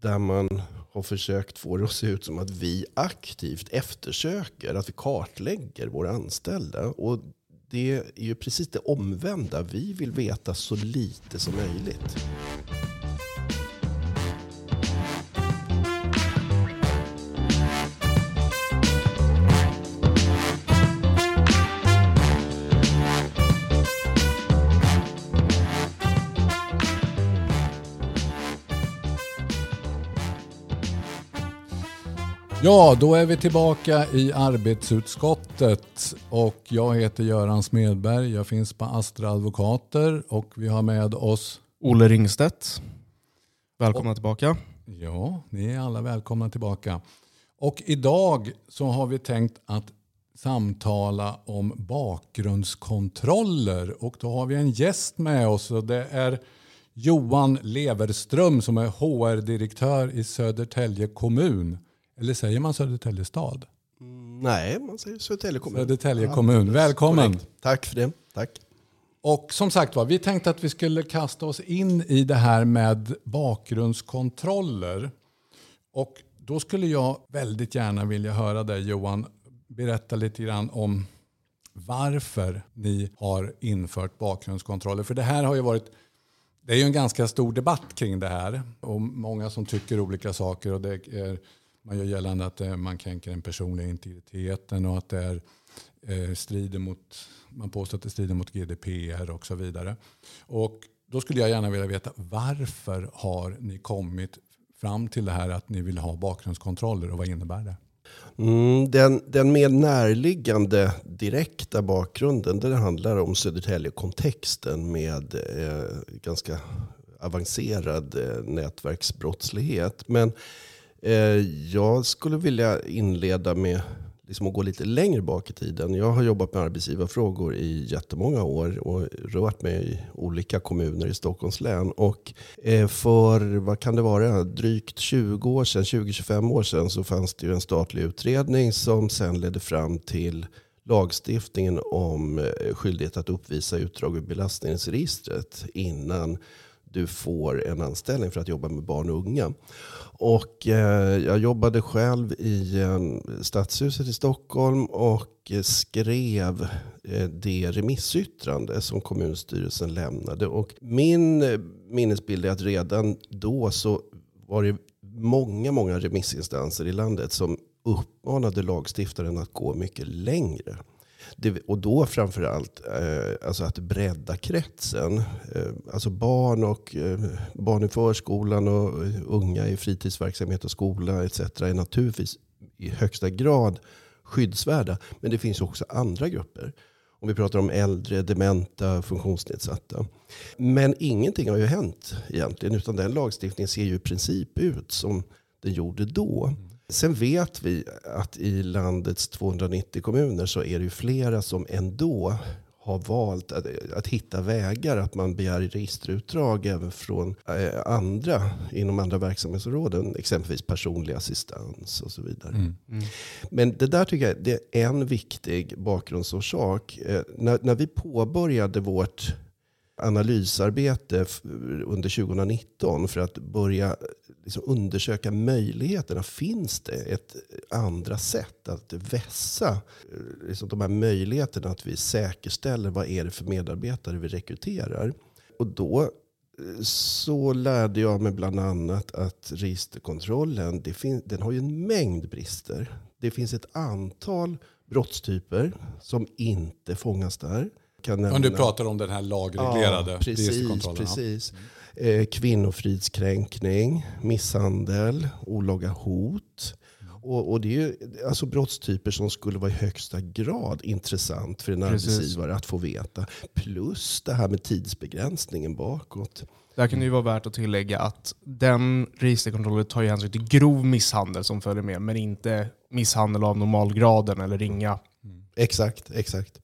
där man har försökt få det att se ut som att vi aktivt eftersöker, att vi kartlägger våra anställda. Och det är ju precis det omvända. Vi vill veta så lite som möjligt. Ja, då är vi tillbaka i arbetsutskottet och jag heter Göran Smedberg. Jag finns på Astra Advokater och vi har med oss Olle Ringstedt. Välkomna tillbaka. Ja, ni är alla välkomna tillbaka. Och idag så har vi tänkt att samtala om bakgrundskontroller och då har vi en gäst med oss och det är Johan Leverström som är HR-direktör i Södertälje kommun. Eller säger man Södertälje stad? Mm, nej, man säger Södertälje kommun. Södertälje kommun. Välkommen. Korrekt. Tack för det. Tack. Och som sagt var, vi tänkte att vi skulle kasta oss in i det här med bakgrundskontroller. Och då skulle jag väldigt gärna vilja höra dig Johan berätta lite grann om varför ni har infört bakgrundskontroller. För det här har ju varit det är ju en ganska stor debatt kring det här och många som tycker olika saker och det är man gör gällande att eh, man kränker den personliga integriteten och att det är, eh, strider mot, man påstår att det strider mot GDPR och så vidare. Och då skulle jag gärna vilja veta varför har ni kommit fram till det här att ni vill ha bakgrundskontroller och vad innebär det? Mm, den, den mer närliggande direkta bakgrunden det handlar om Södertälje-kontexten med eh, ganska avancerad eh, nätverksbrottslighet. Men Eh, jag skulle vilja inleda med liksom att gå lite längre bak i tiden. Jag har jobbat med arbetsgivarfrågor i jättemånga år och rört mig i olika kommuner i Stockholms län. Och eh, för, vad kan det vara, drygt 20 år sedan, 20-25 år sedan så fanns det ju en statlig utredning som sen ledde fram till lagstiftningen om eh, skyldighet att uppvisa utdrag ur belastningsregistret innan du får en anställning för att jobba med barn och unga. Och eh, jag jobbade själv i eh, Stadshuset i Stockholm och skrev eh, det remissyttrande som kommunstyrelsen lämnade. Och min eh, minnesbild är att redan då så var det många, många remissinstanser i landet som uppmanade lagstiftaren att gå mycket längre. Det, och då framförallt eh, alltså att bredda kretsen. Eh, alltså barn, och, eh, barn i förskolan och eh, unga i fritidsverksamhet och skola etc. är naturligtvis i högsta grad skyddsvärda. Men det finns också andra grupper. Om vi pratar om äldre, dementa, funktionsnedsatta. Men ingenting har ju hänt egentligen. Utan den lagstiftningen ser ju i princip ut som den gjorde då. Sen vet vi att i landets 290 kommuner så är det ju flera som ändå har valt att, att hitta vägar. Att man begär registerutdrag även från eh, andra inom andra verksamhetsområden. Exempelvis personlig assistans och så vidare. Mm. Mm. Men det där tycker jag det är en viktig bakgrundsorsak. Eh, när, när vi påbörjade vårt analysarbete under 2019 för att börja liksom undersöka möjligheterna. Finns det ett andra sätt att vässa eh, liksom de här möjligheterna att vi säkerställer vad är det för medarbetare vi rekryterar? Och då eh, så lärde jag mig bland annat att registerkontrollen det fin- den har ju en mängd brister. Det finns ett antal brottstyper som inte fångas där. Kan nämna, du pratar om den här lagreglerade ja, precis, precis. Eh, kvinnofridskränkning, misshandel, olaga hot. Och, och, det är ju alltså brottstyper som skulle vara i högsta grad intressant för en Precis. arbetsgivare att få veta. Plus det här med tidsbegränsningen bakåt. Där kan det ju vara värt att tillägga att den registerkontrollen tar ju hänsyn till grov misshandel som följer med, men inte misshandel av normalgraden eller ringa. Mm. Exakt, exakt.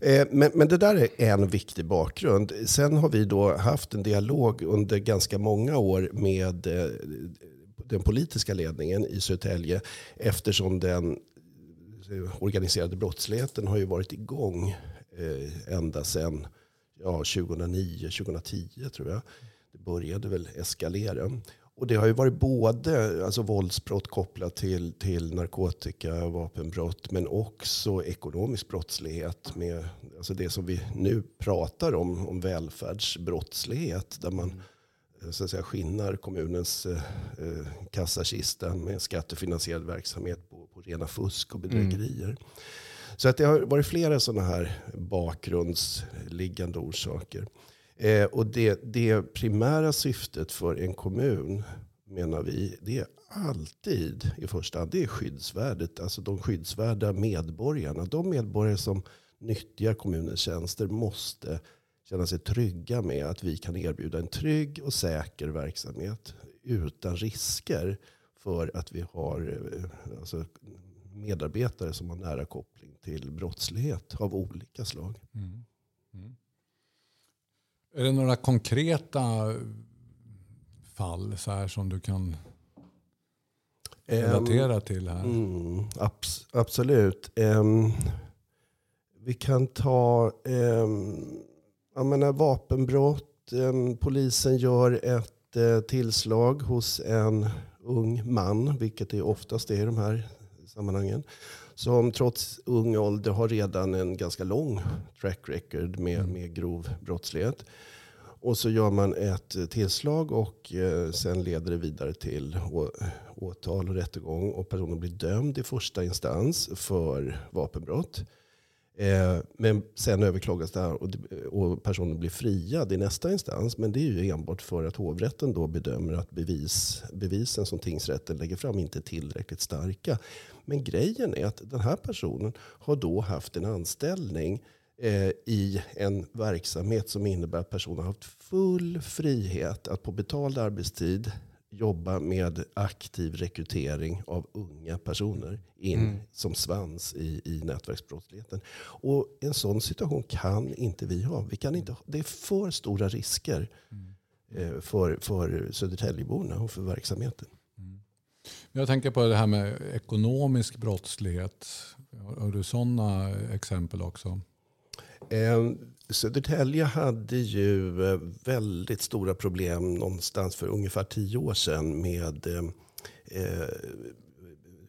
Eh, men, men det där är en viktig bakgrund. Sen har vi då haft en dialog under ganska många år med eh, den politiska ledningen i Södertälje eftersom den eh, organiserade brottsligheten har ju varit igång ända sedan ja, 2009, 2010 tror jag. Det började väl eskalera. Och det har ju varit både alltså våldsbrott kopplat till, till narkotika och vapenbrott men också ekonomisk brottslighet. Med, alltså det som vi nu pratar om, om välfärdsbrottslighet. Där man så att säga, skinnar kommunens eh, eh, kassakista med skattefinansierad verksamhet på, på rena fusk och bedrägerier. Mm. Så att det har varit flera sådana här bakgrundsliggande orsaker. Eh, och det, det primära syftet för en kommun menar vi, det är alltid i första hand det är skyddsvärdet. Alltså de skyddsvärda medborgarna. De medborgare som nyttjar kommunens tjänster måste känna sig trygga med att vi kan erbjuda en trygg och säker verksamhet utan risker för att vi har eh, alltså, medarbetare som har nära koppling till brottslighet av olika slag. Mm. Är det några konkreta fall så här som du kan relatera um, till här? Mm, abs absolut. Um, vi kan ta um, jag menar, vapenbrott. Um, polisen gör ett uh, tillslag hos en ung man, vilket det oftast är i de här sammanhangen. Som trots ung ålder har redan en ganska lång track record med, mm. med grov brottslighet. Och så gör man ett tillslag och eh, sen leder det vidare till åtal och rättegång. Och personen blir dömd i första instans för vapenbrott. Eh, men sen överklagas det här och, personen blir friad i nästa instans. Men det är ju enbart för att hovrätten då bedömer att bevis, bevisen som tingsrätten lägger fram inte är tillräckligt starka. Men grejen är att den här personen har då haft en anställning eh, i en verksamhet som innebär att personen har haft full frihet att på betald arbetstid jobba med aktiv rekrytering av unga personer in mm. som svans i, i nätverksbrottsligheten. Och en sån situation kan inte vi ha. Vi kan inte, det är för stora risker mm. eh, för, för Södertäljeborna och för verksamheten. Mm. Jag tänker på det här med ekonomisk brottslighet. Har du sådana exempel också? Eh, Södertälje hade ju eh, väldigt stora problem någonstans för ungefär tio år sedan med eh, eh,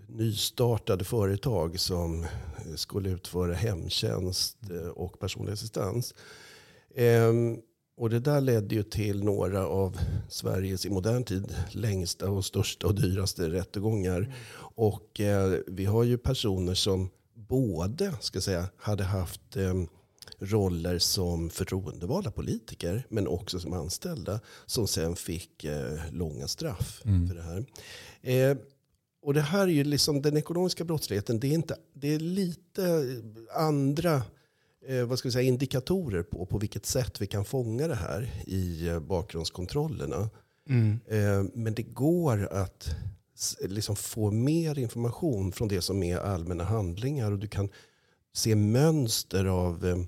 nystartade företag som skulle utföra hemtjänst eh, och personlig assistans. Eh, och det där ledde ju till några av Sveriges i modern tid längsta och största och dyraste rättegångar. Mm. Och eh, vi har ju personer som både ska säga, hade haft roller som förtroendevalda politiker men också som anställda som sen fick eh, långa straff mm. för det här. Eh, och det här är ju liksom den ekonomiska brottsligheten. Det är, inte, det är lite andra eh, vad ska vi säga, indikatorer på på vilket sätt vi kan fånga det här i eh, bakgrundskontrollerna. Mm. Eh, men det går att liksom få mer information från det som är allmänna handlingar. Och du kan se mönster av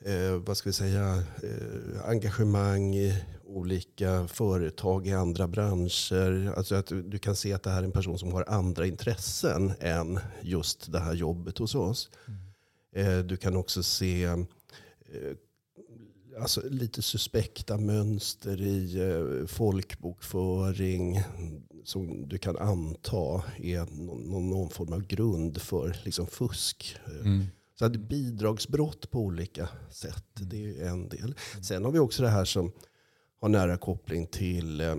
eh, eh, vad ska vi säga, eh, engagemang i olika företag i andra branscher. Alltså att du, du, kan se att det här är en person som har andra intressen än just det här jobbet hos oss. Mm. Eh, du kan också se eh, alltså lite suspekta mönster i eh, folkbokföring som du kan anta är någon, någon form av grund för liksom fusk. Mm. Så att bidragsbrott på olika sätt, det är en del. Sen har vi också det här som har nära koppling till eh,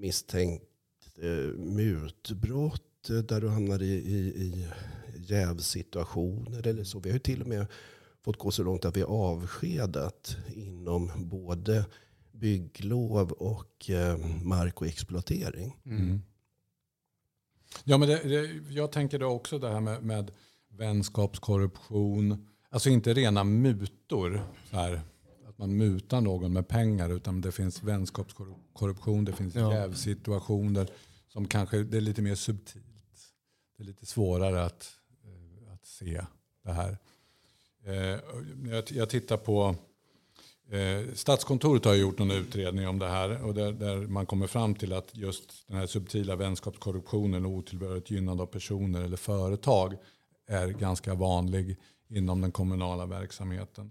misstänkt eh, mutbrott eh, där du hamnar i, i, i jävsituationer eller så. Vi har ju till och med fått gå så långt att vi har avskedat inom både bygglov och eh, mark och exploatering. Mm. Ja, men det, det, jag tänker då också det här med, med vänskapskorruption. Alltså inte rena mutor. Så här, att man mutar någon med pengar. Utan det finns vänskapskorruption, det finns ja. jävsituationer. Som kanske det är lite mer subtilt. Det är lite svårare att, eh, att se det här. Eh, jag, jag tittar på Eh, Statskontoret har gjort en utredning om det här och där, där, man kommer fram till att just den här subtila vänskapskorruptionen och otillbörligt gynnande av personer eller företag är ganska vanlig inom den kommunala verksamheten.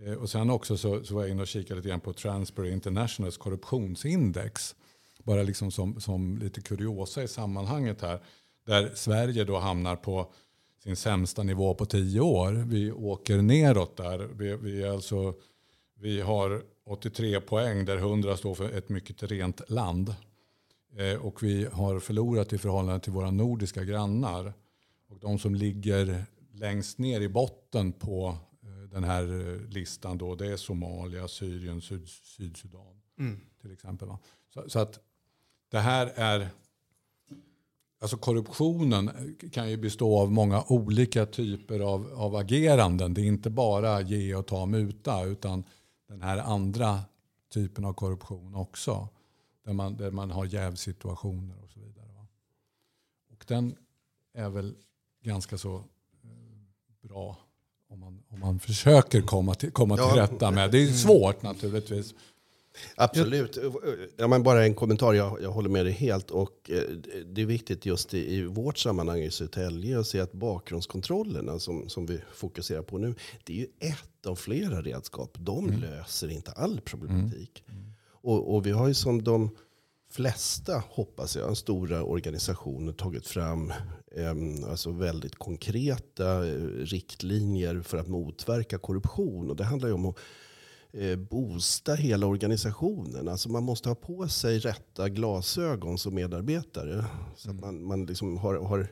Eh, och sen också så, så var jag inne och kikade lite grann på Transparency Internationals korruptionsindex bara liksom som, som lite kuriosa i sammanhanget här. Där Sverige då hamnar på sin sämsta nivå på tio år. Vi åker neråt där. Vi, vi, alltså, vi har 83 poäng där 100 står för ett mycket rent land. Eh, och vi har förlorat i förhållande till våra nordiska grannar. Och de som ligger längst ner i botten på eh, den här eh, listan då, det är Somalia, Syrien, Syd, Sydsudan mm. till exempel. Så, så, att det här är Alltså korruptionen kan ju bestå av många olika typer av, av ageranden. Det är inte bara ge och ta muta utan den här andra typen av korruption också. Där man, där man har jävsituationer och så vidare. Va? Och den är väl ganska så eh, bra om man, om man försöker komma till, komma till rätta med. Det är svårt naturligtvis. Absolut. Ja, men bara en kommentar, jag, jag håller med dig helt. Och, eh, det är viktigt just i, i vårt sammanhang i Södertälje att se att bakgrundskontrollerna som, som vi fokuserar på nu, det är ju ett av flera redskap. De mm. löser inte all problematik. Mm. Mm. Och, och, vi har ju som de flesta, hoppas jag, stora organisationer tagit fram alltså väldigt konkreta eh, riktlinjer för att motverka korruption. Och det handlar om att eh, boosta hela organisationen. Alltså man måste ha på sig rätta glasögon som medarbetare. Så att mm. man, man liksom har, har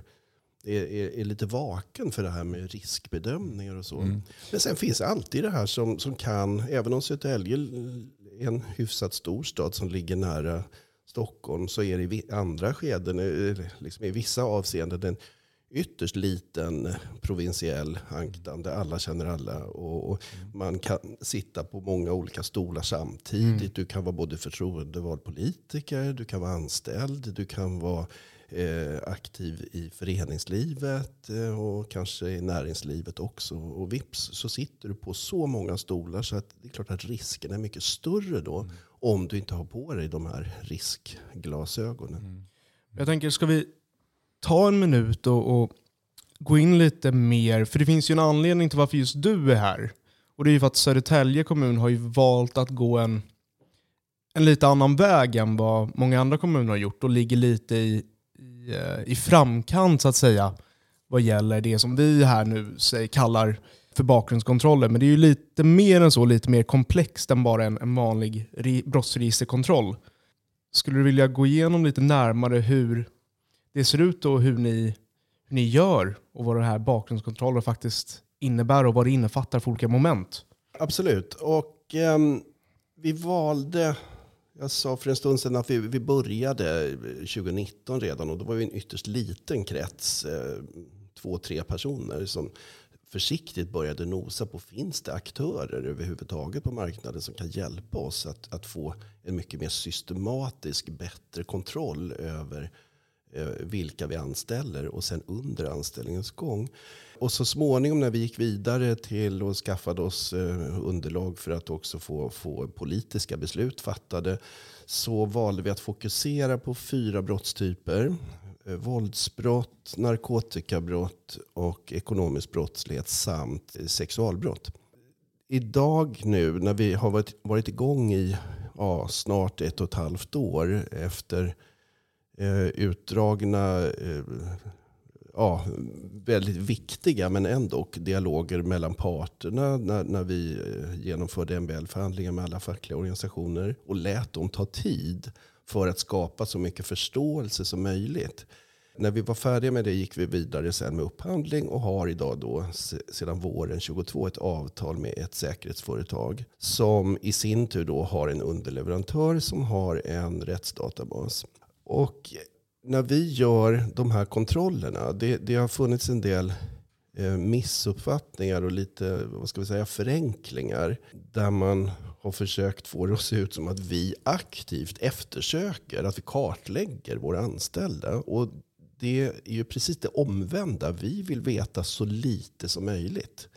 är, är, lite vaken för det här med riskbedömningar och så. Mm. Men sen finns alltid det här som, som kan, även om Södertälje är en hyfsat stor stad som ligger nära Stockholm, så är det i andra skeden, eh, liksom i vissa avseenden, en ytterst liten provinsiell ankdam där alla känner alla. Och, och mm. man kan sitta på många olika stolar samtidigt. Mm. Du kan vara både förtroendevald politiker, du kan vara anställd, du kan vara eh, aktiv i föreningslivet eh, och kanske i näringslivet också. Och vips så sitter du på så många stolar så att det är klart att risken är mycket större då. Mm. Om du inte har på dig de här riskglasögonen. Mm. Jag tänker, ska vi ta en minut och, och, gå in lite mer, för det finns ju en anledning till varför just du är här. Och det är ju för att Södertälje kommun har ju valt att gå en, en lite annan väg än vad många andra kommuner har gjort och ligger lite i, i, eh, i framkant så att säga vad gäller det som vi här nu säger, kallar för bakgrundskontroller. Men det är ju lite mer än så, lite mer komplext än bara en, en vanlig brottsregisterkontroll. Skulle du vilja gå igenom lite närmare hur det ser ut och hur ni, hur ni gör och vad den här bakgrundskontrollen faktiskt innebär och vad det innefattar för olika moment. Absolut. Och eh, vi valde, jag sa för en stund sedan att vi, vi började 2019 redan och då var vi en ytterst liten krets, eh, två, tre personer som försiktigt började nosa på finns det aktörer överhuvudtaget på marknaden som kan hjälpa oss att, att få en mycket mer systematisk, bättre kontroll över Eh, vilka vi anställer och sen under anställningens gång. Och så småningom när vi gick vidare till och skaffade oss eh, underlag för att också få, få politiska beslut fattade så valde vi att fokusera på fyra brottstyper. Eh, våldsbrott, narkotikabrott och ekonomisk brottslighet samt eh, sexualbrott. Idag nu när vi har varit, varit igång i ja, snart ett och ett halvt år efter eh, utdragna, eh, ja, väldigt viktiga men ändå dialoger mellan parterna när, när vi eh, genomförde MBL-förhandlingar med alla fackliga organisationer och lät dem ta tid för att skapa så mycket förståelse som möjligt. När vi var färdiga med det gick vi vidare sen med upphandling och har idag då sedan våren 22 ett avtal med ett säkerhetsföretag som i sin tur då har en underleverantör som har en rättsdatabas. Och när vi gör de här kontrollerna, det, det har funnits en del eh, missuppfattningar och lite vad ska vi säga, förenklingar. Där man har försökt få det att se ut som att vi aktivt eftersöker, att vi kartlägger våra anställda. Och det är ju precis det omvända. Vi vill veta så lite som möjligt.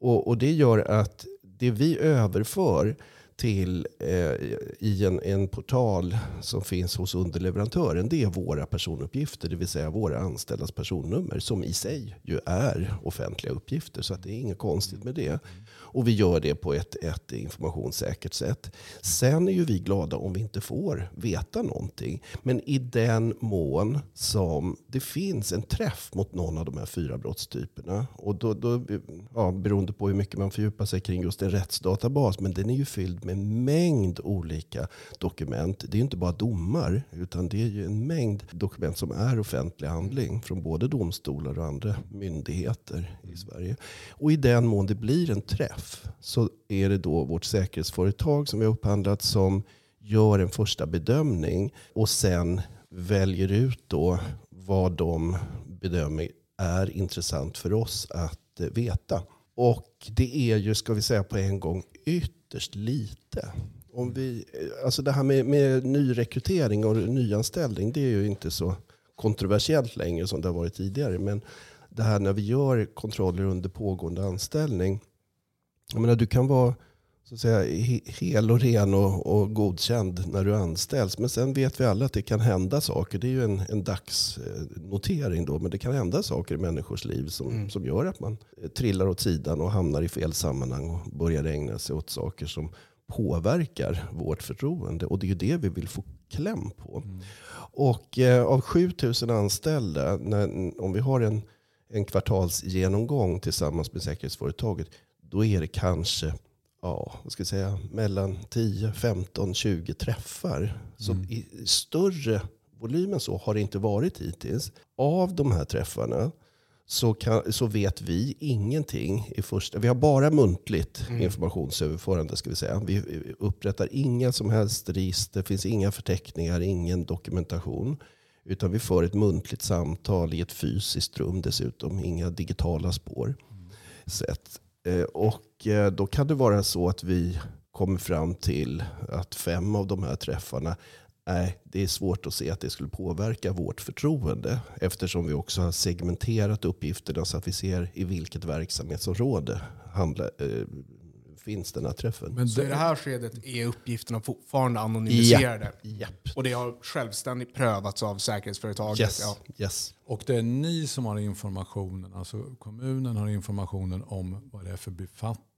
Och, och det gör att det vi överför till eh, i en, en portal som finns hos underleverantören. Det är våra personuppgifter, det vill säga våra anställdas personnummer. Som i sig ju är offentliga uppgifter. Så att det är inget konstigt med det. Och vi gör det på ett, ett informationssäkert sätt. Sen är ju vi glada om vi inte får veta någonting. Men i den mån som det finns en träff mot någon av de här fyra brottstyperna. Och då, då, ja, beroende på hur mycket man fördjupar sig kring just en rättsdatabas. Men den är ju fylld med mängd olika dokument. Det är inte bara domar. Utan det är ju en mängd dokument som är offentlig handling. Från både domstolar och andra myndigheter i Sverige. Och i den mån det blir en träff så är det då vårt säkerhetsföretag som vi har upphandlat som gör en första bedömning och sen väljer ut då vad de bedömer är intressant för oss att veta. Och det är ju, ska vi säga på en gång, ytterst Ytterst lite. Om vi, alltså det här med, med nyrekrytering och nyanställning, det är ju inte så kontroversiellt längre som det har varit tidigare. Men det här när vi gör kontroller under pågående anställning. Jag menar, du kan vara så att säga, hel och ren och, och, godkänd när du anställs. Men sen vet vi alla att det kan hända saker. Det är ju en, en dagsnotering då. Men det kan hända saker i människors liv som, mm. som gör att man eh, trillar åt sidan och hamnar i fel sammanhang och börjar ägna sig åt saker som påverkar vårt förtroende. Och det är ju det vi vill få kläm på. Mm. Och eh, av 7000 anställda, när, om vi har en, en kvartalsgenomgång tillsammans med säkerhetsföretaget, då är det kanske ja, vad ska jag säga, mellan 10, 15, 20 träffar. Så mm. i större volymen så har det inte varit hittills. Av de här träffarna så, kan, så vet vi ingenting i första... Vi har bara muntligt mm. informationsöverförande. Ska vi, säga. vi upprättar inga som helst register, finns inga förteckningar, ingen dokumentation. Utan vi för ett muntligt samtal i ett fysiskt rum dessutom. Inga digitala spår. Mm. Sätt. Eh, och eh, då kan det vara så att vi kommer fram till att fem av de här träffarna Nej, det är svårt att se att det skulle påverka vårt förtroende. Eftersom vi också har segmenterat uppgifterna så att vi ser i vilket verksamhetsområde handla, eh, finns den här träffen. Men så i det här skedet är uppgifterna fortfarande anonymiserade? Ja. Yep. Och det har självständigt prövats av säkerhetsföretaget? Yes. Ja. yes. Och det är ni som har informationen, alltså kommunen har informationen om vad det är för befattning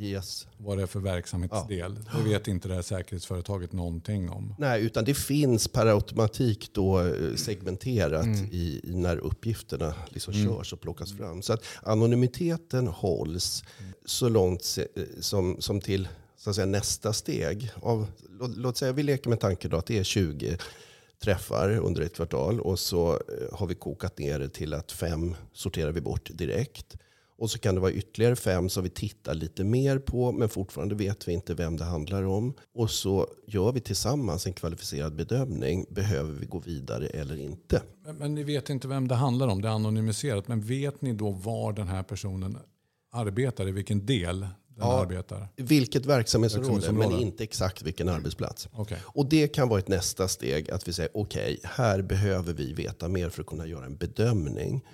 yes. vad det är för verksamhetsdel. Ja. Det vet inte det här säkerhetsföretaget någonting om. Nej, utan det finns per automatik då eh, segmenterat mm. i, när uppgifterna liksom mm. körs och plockas fram. Så att anonymiteten hålls så långt eh, som, som till så att säga, nästa steg. Av, låt, låt säga vi leker med tanken att det är 20 träffar under ett kvartal och så eh, har vi kokat ner det till att fem sorterar vi bort direkt. Och så kan det vara ytterligare fem som vi tittar lite mer på men fortfarande vet vi inte vem det handlar om. Och så gör vi tillsammans en kvalificerad bedömning. Behöver vi gå vidare eller inte? Men, men ni vet inte vem det handlar om, det är anonymiserat. Men vet ni då var den här personen arbetar, i vilken del? Ja, arbetar. Vilket verksamhetsområde, verksamhetsområde, men inte exakt vilken arbetsplats. Okay. Och det kan vara ett nästa steg, att vi säger okej, okay, här behöver vi veta mer för att kunna göra en bedömning.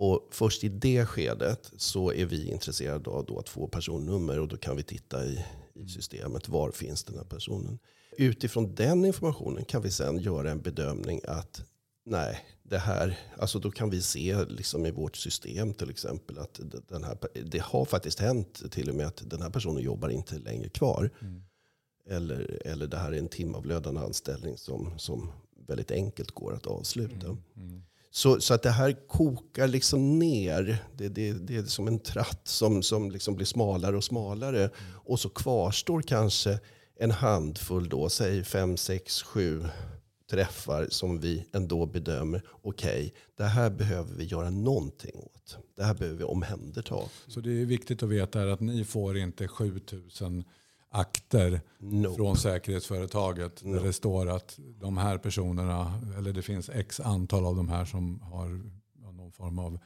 Och först i det skedet så är vi intresserade av att få personnummer och då kan vi titta i, i systemet. Var finns den här personen? Utifrån den informationen kan vi sen göra en bedömning att nej, det här, alltså då kan vi se liksom i vårt system till exempel att den här, det har faktiskt hänt till och med att den här personen jobbar inte längre kvar. Mm. Eller, eller det här är en timavlödande anställning som, som väldigt enkelt går att avsluta. Mm. Mm. Så, så att det här kokar liksom ner. Det, det, det är som en tratt som, som liksom blir smalare och smalare. Mm. Och så kvarstår kanske en handfull, då, säg fem, sex, sju träffar som vi ändå bedömer, okej, okay, det här behöver vi göra någonting åt. Det här behöver vi omhänderta. Så det är viktigt att veta att ni får inte 7000 akter nope. från säkerhetsföretaget. Nope. Där det står att de här personerna, eller det finns x antal av de här som har någon form av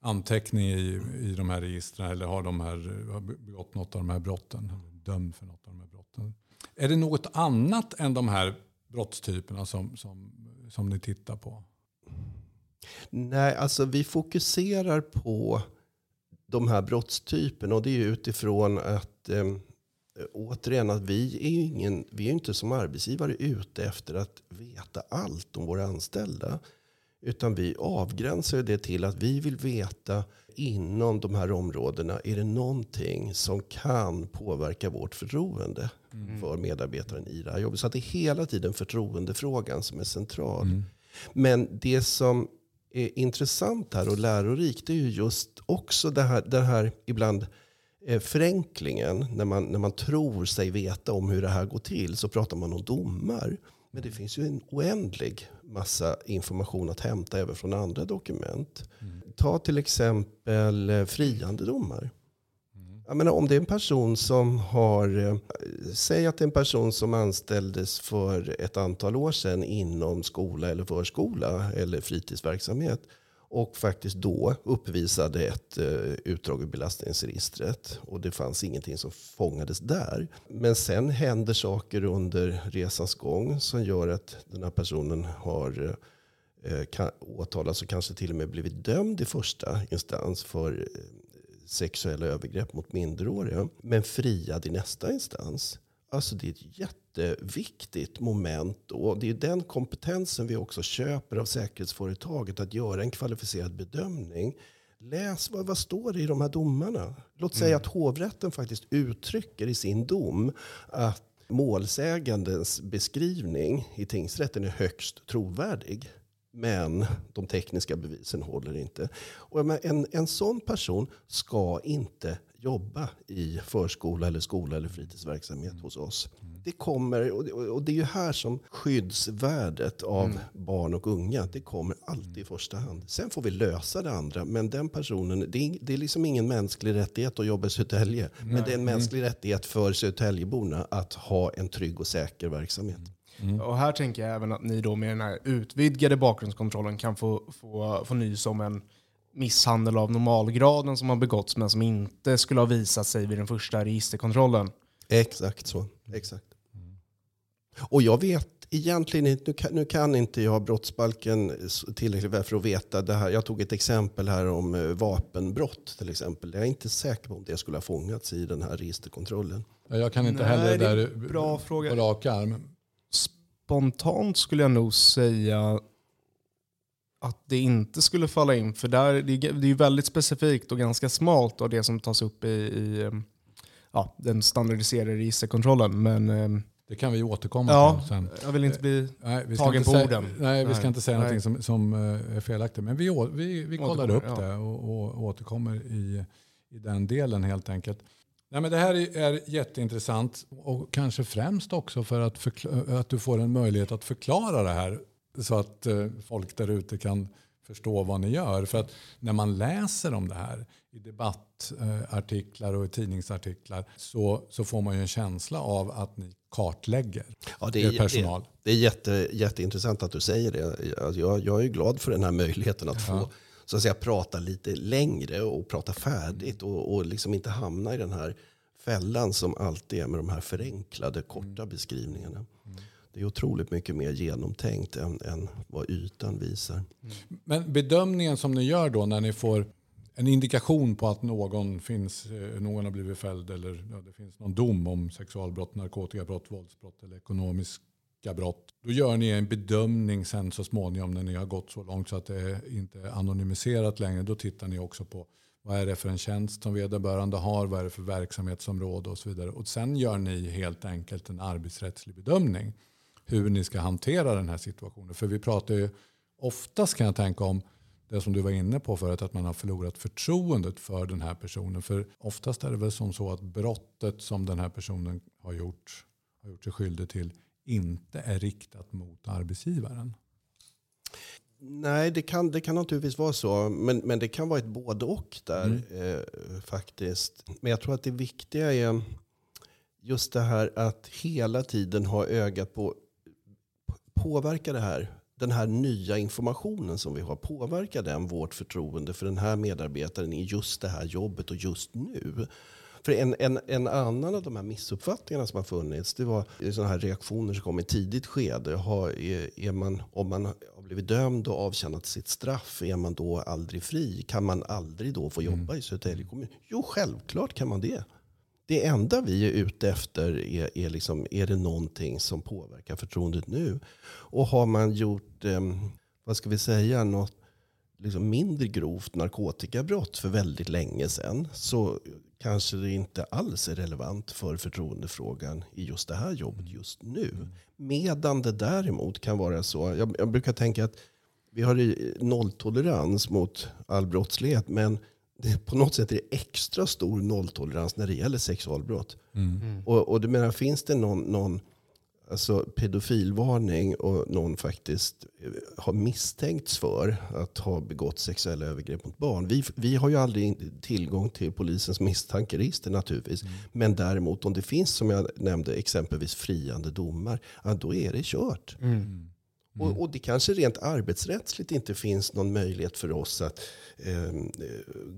anteckning i, i de här registren eller har, de här, har begått något av de här brotten. Dömd för något av de här brotten. Är det något annat än de här brottstyperna som, som, som ni tittar på? Nej, alltså vi fokuserar på de här brottstyperna och det är utifrån att eh, eh, återigen att vi är ju ingen, vi är inte som arbetsgivare ute efter att veta allt om våra anställda. Utan vi avgränsar det till att vi vill veta inom de här områdena, är det någonting som kan påverka vårt förtroende mm. för medarbetaren i det här jobbet? Så att det är hela tiden förtroendefrågan som är central. Mm. Men det som är intressant här och lärorikt är ju just också det här, det här ibland eh, förenklingen. När man, när man tror sig veta om hur det här går till så pratar man om domar. Men det finns ju en oändlig massa information att hämta även från andra dokument. Mm. Ta till exempel eh, friande domar. Mm. Jag menar, om det är en person som har, eh, säg att det är en person som anställdes för ett antal år sedan inom skola eller förskola eller fritidsverksamhet och faktiskt då uppvisade ett eh, utdrag ur belastningsregistret. Och det fanns ingenting som fångades där. Men sen händer saker under resans gång som gör att den här personen har eh, eh, åtalats och kanske till och med blivit dömd i första instans för sexuella övergrepp mot minderåriga. Men friad i nästa instans. Alltså det är ett jätteviktigt moment. Och det är den kompetensen vi också köper av säkerhetsföretaget. Att göra en kvalificerad bedömning. Läs vad, vad står det i de här domarna. Låt mm. säga att hovrätten faktiskt uttrycker i sin dom att målsägandens beskrivning i tingsrätten är högst trovärdig. Men de tekniska bevisen håller inte. Och en, en sån person ska inte jobba i förskola, eller skola eller fritidsverksamhet mm. hos oss. Mm. Det kommer, och det är ju här som skyddsvärdet av mm. barn och unga, det kommer alltid i första hand. Sen får vi lösa det andra, men den personen, det är, det är liksom ingen mänsklig rättighet att jobba i Södertälje. Men det är en mänsklig rättighet för Södertäljeborna att ha en trygg och säker verksamhet. Mm. Och här tänker jag även att ni då med den här utvidgade bakgrundskontrollen kan få, få, få nys om en misshandel av normalgraden som har begåtts men som inte skulle ha visat sig vid den första registerkontrollen. Exakt så. Exakt. Och jag vet egentligen inte, nu kan, nu kan inte jag brottsbalken tillräckligt väl för att veta det här. Jag tog ett exempel här om eh, vapenbrott till exempel. Jag är inte säker på om det skulle ha fångats i den här registerkontrollen. Jag kan inte Nej, heller där bra fråga. på rak arm. Spontant skulle jag nog säga att det inte skulle falla in. För där, det, är ju väldigt specifikt och ganska smalt av det som tas upp i, i ehm, ja, den standardiserade registerkontrollen. Men, ehm, det kan vi återkomma ja, till sen. Jag vill inte bli nej, tagen på orden. Nej, vi ska inte säga nej. någonting som, som eh, är felaktigt. Men vi, vi, vi kollar upp ja. det och, och återkommer i, i den delen helt enkelt. Nej, men det här är jätteintressant och kanske främst också för att, att du får en möjlighet att förklara det här så att eh, folk där ute kan förstå vad ni gör. För att när man läser om det här i debattartiklar och i tidningsartiklar så, så får man ju en känsla av att ni kartlägger ja, det är, er personal. Det, det är jätte, jätteintressant att du säger det. Jag, jag är glad för den här möjligheten att ja. få så att säga, prata lite längre och prata färdigt och, och liksom inte hamna i den här fällan som alltid är med de här förenklade korta mm. beskrivningarna. Mm. Det är otroligt mycket mer genomtänkt än, än vad ytan visar. Mm. Men bedömningen som ni gör då när ni får en indikation på att någon, finns, eh, någon har blivit fälld eller ja, det finns någon dom om sexualbrott, narkotikabrott, våldsbrott eller ekonomiska brott. Då gör ni en bedömning sen så småningom när ni har gått så långt så att det inte är anonymiserat längre. Då tittar ni också på vad är det för en tjänst som vederbörande har, vad är det för verksamhetsområde och så vidare. Och sen gör ni helt enkelt en arbetsrättslig bedömning hur ni ska hantera den här situationen. För vi pratar ju oftast kan jag tänka om det som du var inne på förut, att man har förlorat förtroendet för den här personen. För oftast är det väl som så att brottet som den här personen har gjort, har gjort sig skyldig till inte är riktat mot arbetsgivaren. Nej, det kan, det kan naturligtvis vara så. Men, men det kan vara ett både och där mm. eh, faktiskt. Men jag tror att det viktiga är just det här att hela tiden ha ögat på påverkar det här, den här nya informationen som vi har, påverkar den vårt förtroende för den här medarbetaren i just det här jobbet och just nu? För en, en, en annan av de här missuppfattningarna som har funnits, det var sådana här reaktioner som kom i tidigt skede. Har, är, är man, om man har blivit dömd och avtjänat sitt straff, är man då aldrig fri? Kan man aldrig då få jobba mm. i Södertälje kommun? Jo, självklart kan man det. det enda vi är ute efter är, är, liksom, är det någonting som påverkar förtroendet nu? Och har man gjort, eh, vad ska vi säga, något liksom mindre grovt narkotikabrott för väldigt länge sedan så kanske det inte alls är relevant för förtroendefrågan i just det här jobbet just nu. Medan det däremot kan vara så, jag, jag brukar tänka att vi har nolltolerans mot all brottslighet men det, på något sätt är det extra stor nolltolerans när det gäller sexualbrott. Mm. Och, och du menar, finns det någon, någon alltså pedofilvarning och någon faktiskt har misstänkts för att ha begått sexuella övergrepp mot barn. Vi, vi har ju aldrig tillgång till polisens misstankeregister naturligtvis. Mm. Men däremot om det finns, som jag nämnde, exempelvis friande domar, ja, då är det kört. Mm. Mm. Och, och, det kanske rent arbetsrättsligt inte finns någon möjlighet för oss att eh,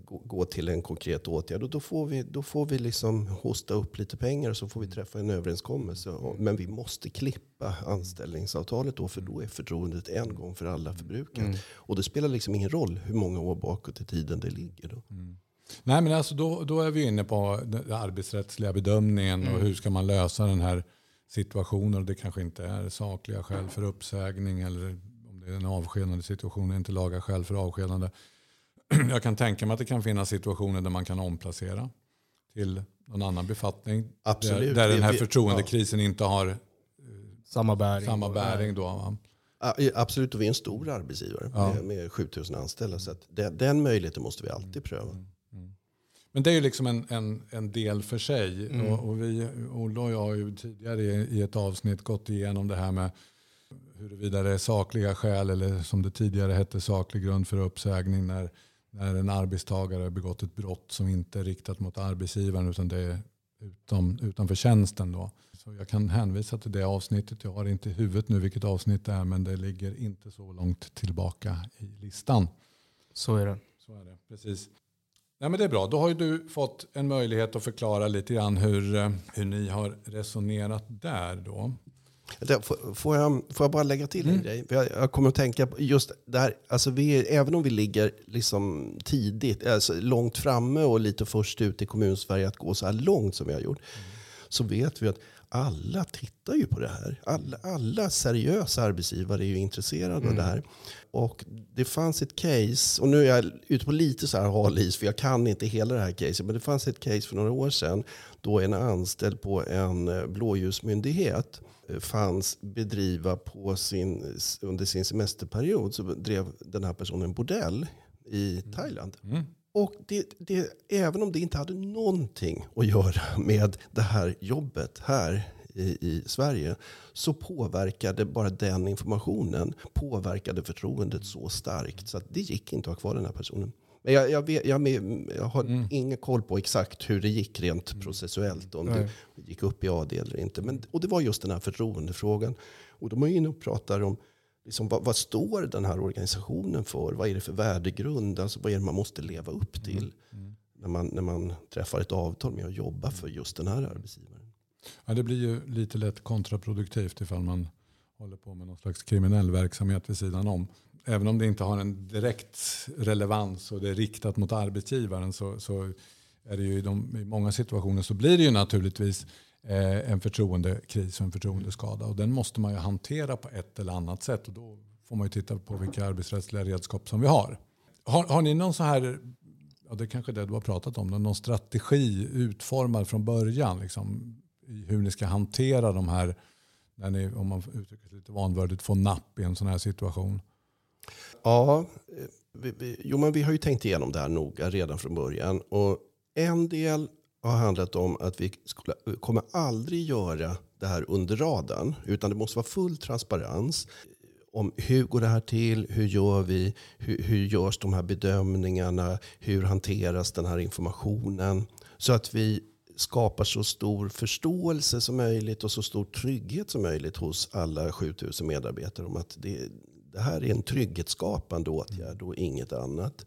gå, gå, till en konkret åtgärd. Och då får vi, då får vi liksom hosta upp lite pengar och så får vi träffa en överenskommelse. Men vi måste klippa anställningsavtalet då för då är förtroendet en gång för alla förbrukat. Mm. Och det spelar liksom ingen roll hur många år bakåt i tiden det ligger. Då. Mm. Nej, men alltså då, då är vi inne på den arbetsrättsliga bedömningen och mm. hur ska man lösa den här situationer och det kanske inte är sakliga skäl för uppsägning eller om det är en avskedande situation, inte laga skäl för avskedande. Jag kan tänka mig att det kan finnas situationer där man kan omplacera till någon annan befattning. Absolut. Där, där den här förtroendekrisen ja. inte har eh, samma bäring. Samma bäring då, va? Absolut, och vi är en stor arbetsgivare ja. med, med 7000 anställda. Så den, den möjligheten måste vi alltid pröva. Mm. Men det är ju liksom en, en, en del för sig. Mm. Och, och, vi, Olle och jag har ju tidigare i, ett avsnitt gått igenom det här med huruvida det är sakliga skäl eller som det tidigare hette saklig grund för uppsägning när, när en arbetstagare har begått ett brott som inte är riktat mot arbetsgivaren utan det är utom, utanför tjänsten. Då. Så jag kan hänvisa till det avsnittet. Jag har inte i huvudet nu vilket avsnitt det är men det ligger inte så långt tillbaka i listan. Så är det. Så är det, precis. Nej, men det är bra. Då har du fått en möjlighet att förklara lite grann hur, eh, hur ni har resonerat där. Då. Får jag, får jag bara lägga till mm. en grej? Jag, jag kommer att tänka på just det här. Alltså vi, även om vi ligger liksom tidigt, alltså långt framme och lite först ut i kommunsverige att gå så här långt som vi har gjort. Mm. Så vet vi att alla tittar ju på det här. Alla, alla seriösa arbetsgivare är ju intresserade mm. av det här. Och det fanns ett case, och nu är jag ute på lite så här halis för jag kan inte hela det här caset. Men det fanns ett case för några år sedan då en anställd på en eh, blåljusmyndighet eh, fanns bedriva på sin, under sin semesterperiod så drev den här personen bordell i mm. Thailand. Mm. Och det, det, även om det inte hade någonting att göra med det här jobbet här i, i Sverige så påverkade bara den informationen påverkade förtroendet så starkt så att det gick inte att ha kvar den här personen. Men jag, jag, vet, jag, jag har mm. ingen koll på exakt hur det gick rent mm. processuellt. Om Nej. det gick upp i AD eller inte. Men, och det var just den här förtroendefrågan. Och de är inne och pratar om liksom, vad, vad, står den här organisationen för? Vad är det för värdegrund? Alltså, vad är det man måste leva upp mm. till mm. när, man, när man träffar ett avtal med att jobba för just den här arbetsgivaren? Ja, det blir ju lite lätt kontraproduktivt ifall man håller på med någon slags kriminell verksamhet vid sidan om. Även om det inte har en direkt relevans och det är riktat mot arbetsgivaren så, så är det ju i, de, i många situationer så blir det ju naturligtvis Eh, en förtroendekris och en förtroendeskada. Och den måste man ju hantera på ett eller annat sätt. Och då får man ju titta på vilka arbetsrättsliga redskap som vi har. Har, har ni någon så här, ja det är kanske det du har pratat om, någon strategi utformad från början? Liksom, i hur ni ska hantera de här, när ni, om man uttrycker lite vanvördigt, får napp i en sån här situation? Ja, vi, vi, jo, men vi har ju tänkt igenom det här noga redan från början. Och en del har handlat om att vi skulle, kommer aldrig göra det här under radarn. Utan det måste vara full transparens om hur går det här till, hur gör vi, hur, hur görs de här bedömningarna, hur hanteras den här informationen. Så att vi skapar så stor förståelse som möjligt och så stor trygghet som möjligt hos alla 7000 medarbetare om att det, det här är en trygghetsskapande åtgärd och inget annat.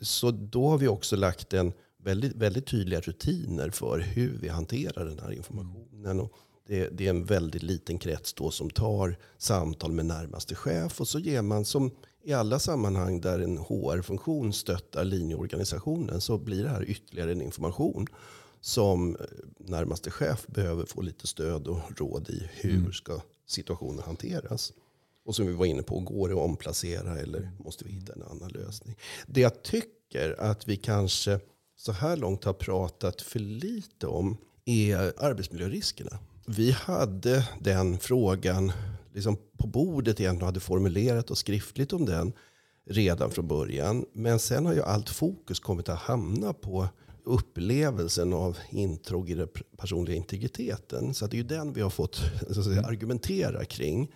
Så då har vi också lagt en väldigt, väldigt tydliga rutiner för hur vi hanterar den här informationen. Och det, det, är en väldigt liten krets då som tar samtal med närmaste chef. Och så ger man som i alla sammanhang där en HR-funktion stöttar linjeorganisationen så blir det här ytterligare en information som närmaste chef behöver få lite stöd och råd i hur ska situationen hanteras. Och som vi var inne på, går det att omplacera eller måste vi hitta en annan lösning? Det jag tycker att vi kanske så här långt har pratat för lite om är arbetsmiljöriskerna. Vi hade den frågan liksom på bordet igen och hade formulerat och skriftligt om den redan från början. Men sen har ju allt fokus kommit att hamna på upplevelsen av intrång i den personliga integriteten. Så det är ju den vi har fått säga, argumentera kring.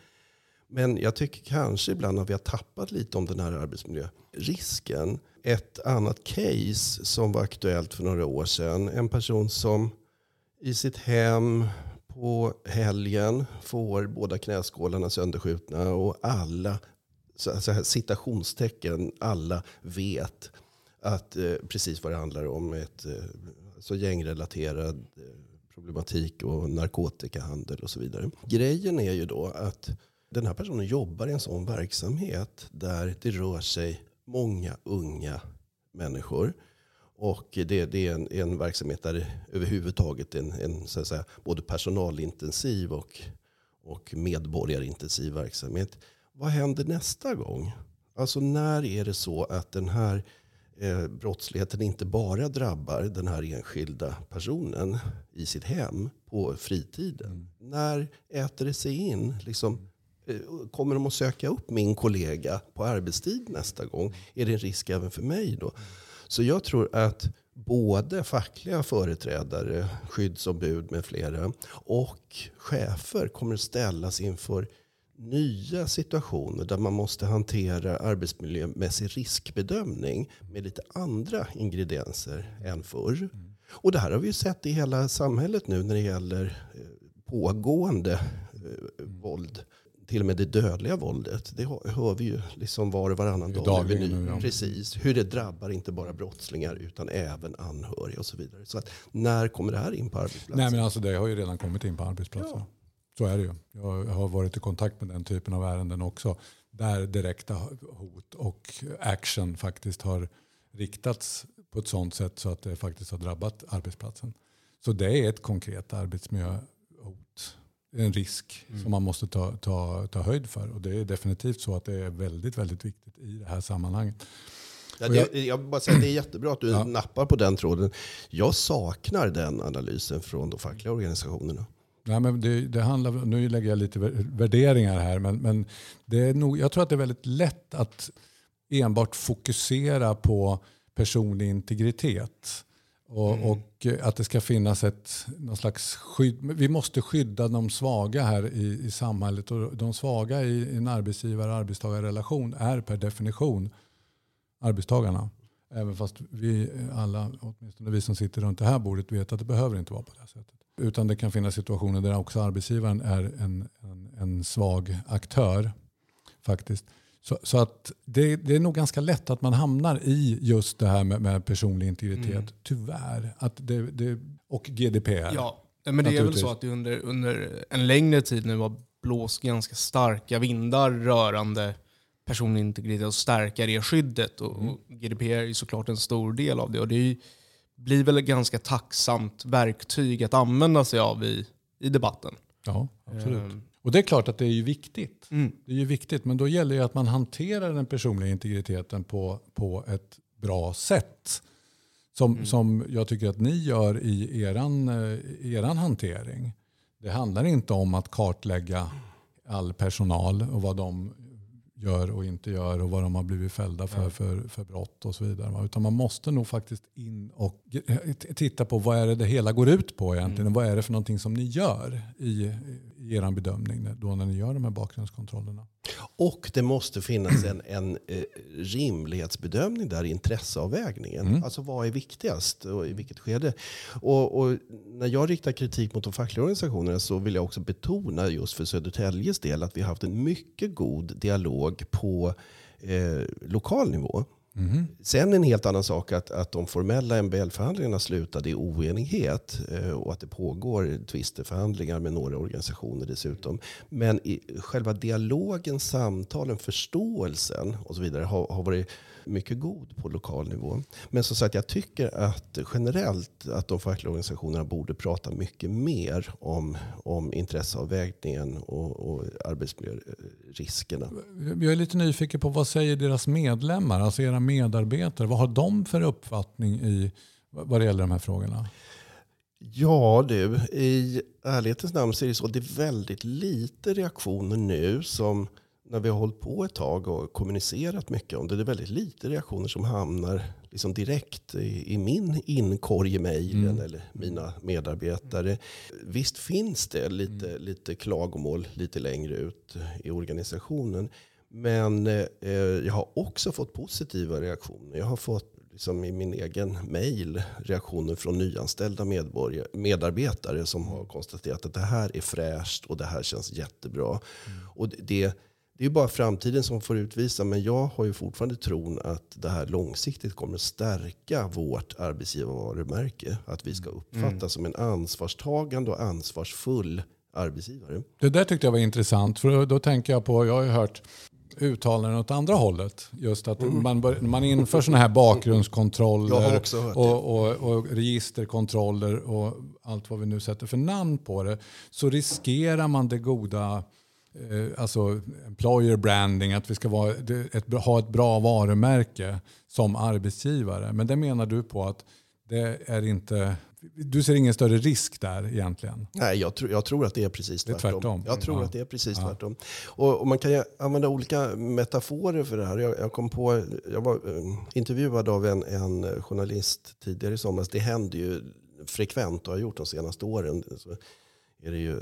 Men jag tycker kanske ibland att vi har tappat lite om den här arbetsmiljörisken. Ett annat case som var aktuellt för några år sedan. En person som i sitt hem på helgen får båda knäskålarna sönderskjutna och alla, så här, citationstecken, alla vet att eh, precis vad det handlar om. Ett eh, så gängrelaterad eh, problematik och narkotikahandel och så vidare. Grejen är ju då att den här personen jobbar i en sån verksamhet där det rör sig många unga människor. Och det, det är en, en, verksamhet där det överhuvudtaget är en, en så att säga, både personalintensiv och, och medborgarintensiv verksamhet. Vad händer nästa gång? Alltså när är det så att den här eh, brottsligheten inte bara drabbar den här enskilda personen i sitt hem på fritiden? Mm. När äter det sig in? Liksom, kommer de att söka upp min kollega på arbetstid nästa gång? Är det en risk även för mig då? Så jag tror att både fackliga företrädare, skyddsombud med flera och chefer kommer att ställas inför nya situationer där man måste hantera arbetsmiljömässig riskbedömning med lite andra ingredienser än förr. Mm. Och det här har vi sett i hela samhället nu när det gäller eh, pågående eh, våld till och med det dödliga våldet. Det hör vi ju liksom var och varannan dag. Nu, ja. Precis. Hur det drabbar inte bara brottslingar utan även anhöriga och så vidare. Så att, när kommer det här in på arbetsplatsen? Nej, men alltså det har ju redan kommit in på arbetsplatsen. Ja. Så är det ju. Jag har varit i kontakt med den typen av ärenden också. Där direkta hot och action faktiskt har riktats på ett sådant sätt så att det faktiskt har drabbat arbetsplatsen. Så det är ett konkret arbetsmiljöhot en risk mm. som man måste ta, ta, ta höjd för. Och det är definitivt så att det är väldigt, väldigt viktigt i det här sammanhanget. Ja, det, jag bara säga, det är jättebra att du ja. nappar på den tråden. Jag saknar den analysen från de fackliga organisationerna. Nej, men det, det, handlar, nu lägger jag lite värderingar här, men, men det är nog, jag tror att det är väldigt lätt att enbart fokusera på personlig integritet. Och, mm. och, att det ska finnas ett någon slags skydd. Vi måste skydda de svaga här i, i samhället. Och de svaga i en arbetsgivar-arbetstagarrelation är per definition arbetstagarna. Även fast vi alla, åtminstone vi som sitter runt det här bordet, vet att det behöver inte vara på det sättet. Utan det kan finnas situationer där också arbetsgivaren är en, en, en svag aktör. faktiskt. Så, så att det, det, är nog ganska lätt att man hamnar i just det här med, med personlig integritet. Mm. Tyvärr. Att det, det, och GDPR. Ja, men det är väl så att det under, under en längre tid nu har blåst ganska starka vindar rörande personlig integritet och stärka det skyddet. Och, mm. och GDPR är såklart en stor del av det. Och det är, blir väl ett ganska tacksamt verktyg att använda sig av i, i debatten. Ja, absolut. Um, och det är klart att det är ju viktigt. Mm. Det är ju viktigt, men då gäller det att man hanterar den personliga integriteten på, på ett bra sätt. Som, mm. som jag tycker att ni gör i eran, eh, eran hantering. Det handlar inte om att kartlägga all personal och vad de gör och inte gör och vad de har blivit fällda för, för, för brott och så vidare. Utan man måste nog faktiskt in och titta på vad är det det hela går ut på egentligen. Mm. Vad är det för någonting som ni gör i, i er bedömning då när ni gör de här bakgrundskontrollerna. Och det måste finnas en, en eh, rimlighetsbedömning där i intresseavvägningen. Mm. Alltså vad är viktigast och i vilket skede? Och, och, när jag riktar kritik mot de fackliga organisationerna så vill jag också betona just för Södertäljes del att vi har haft en mycket god dialog på eh, lokal nivå. Mm. Sen en helt annan sak att, att de formella MBL-förhandlingarna slutade i oenighet eh, och att det pågår tvisteförhandlingar med några organisationer dessutom. Men i själva dialogen, samtalen, förståelsen och så vidare har, har varit mycket god på lokal nivå. Men som sagt, jag tycker att generellt att de fackliga organisationerna borde prata mycket mer om, om intresseavvägningen och, och arbetsmiljöriskerna. Jag är lite nyfiken på vad säger deras medlemmar, alltså era medarbetare? Vad har de för uppfattning i vad det gäller de här frågorna? Ja du, i ärlighetens namn så är det så. Det är väldigt lite reaktioner nu som när vi har hållit på ett tag och kommunicerat mycket om det. Det är väldigt lite reaktioner som hamnar liksom direkt i, i min inkorg i mejlen mm. eller mina medarbetare. Visst finns det lite, mm. lite klagomål lite längre ut i organisationen. Men eh, jag har också fått positiva reaktioner. Jag har fått liksom i min egen mail reaktioner från nyanställda medarbetare som har konstaterat att det här är fräscht och det här känns jättebra. Mm. Och det, det är bara framtiden som får utvisa. Men jag har ju fortfarande tron att det här långsiktigt kommer att stärka vårt arbetsgivarvarumärke. Att vi ska uppfattas mm. som en ansvarstagande och ansvarsfull arbetsgivare. Det där tyckte jag var intressant. För då tänker jag på, jag har ju hört uttalanden åt andra hållet. Just att mm. man, bör, man inför sådana här bakgrundskontroller och, och, och, registerkontroller och allt vad vi nu sätter för namn på det. Så riskerar man det goda alltså employer branding, att vi ska vara, ett, ha ett bra varumärke som arbetsgivare. Men det menar du på att det är inte du ser ingen större risk där egentligen? Nej, jag, tro, jag tror att det är precis tvärtom. Det är tvärtom. Jag tror ja. att det är precis ja. tvärtom. Och, och, man kan använda olika metaforer för det här. Jag, jag kom på, jag var uh, intervjuad av en, en journalist tidigare i somras. Det händer ju frekvent och har gjort de senaste åren. Så är det ju eh,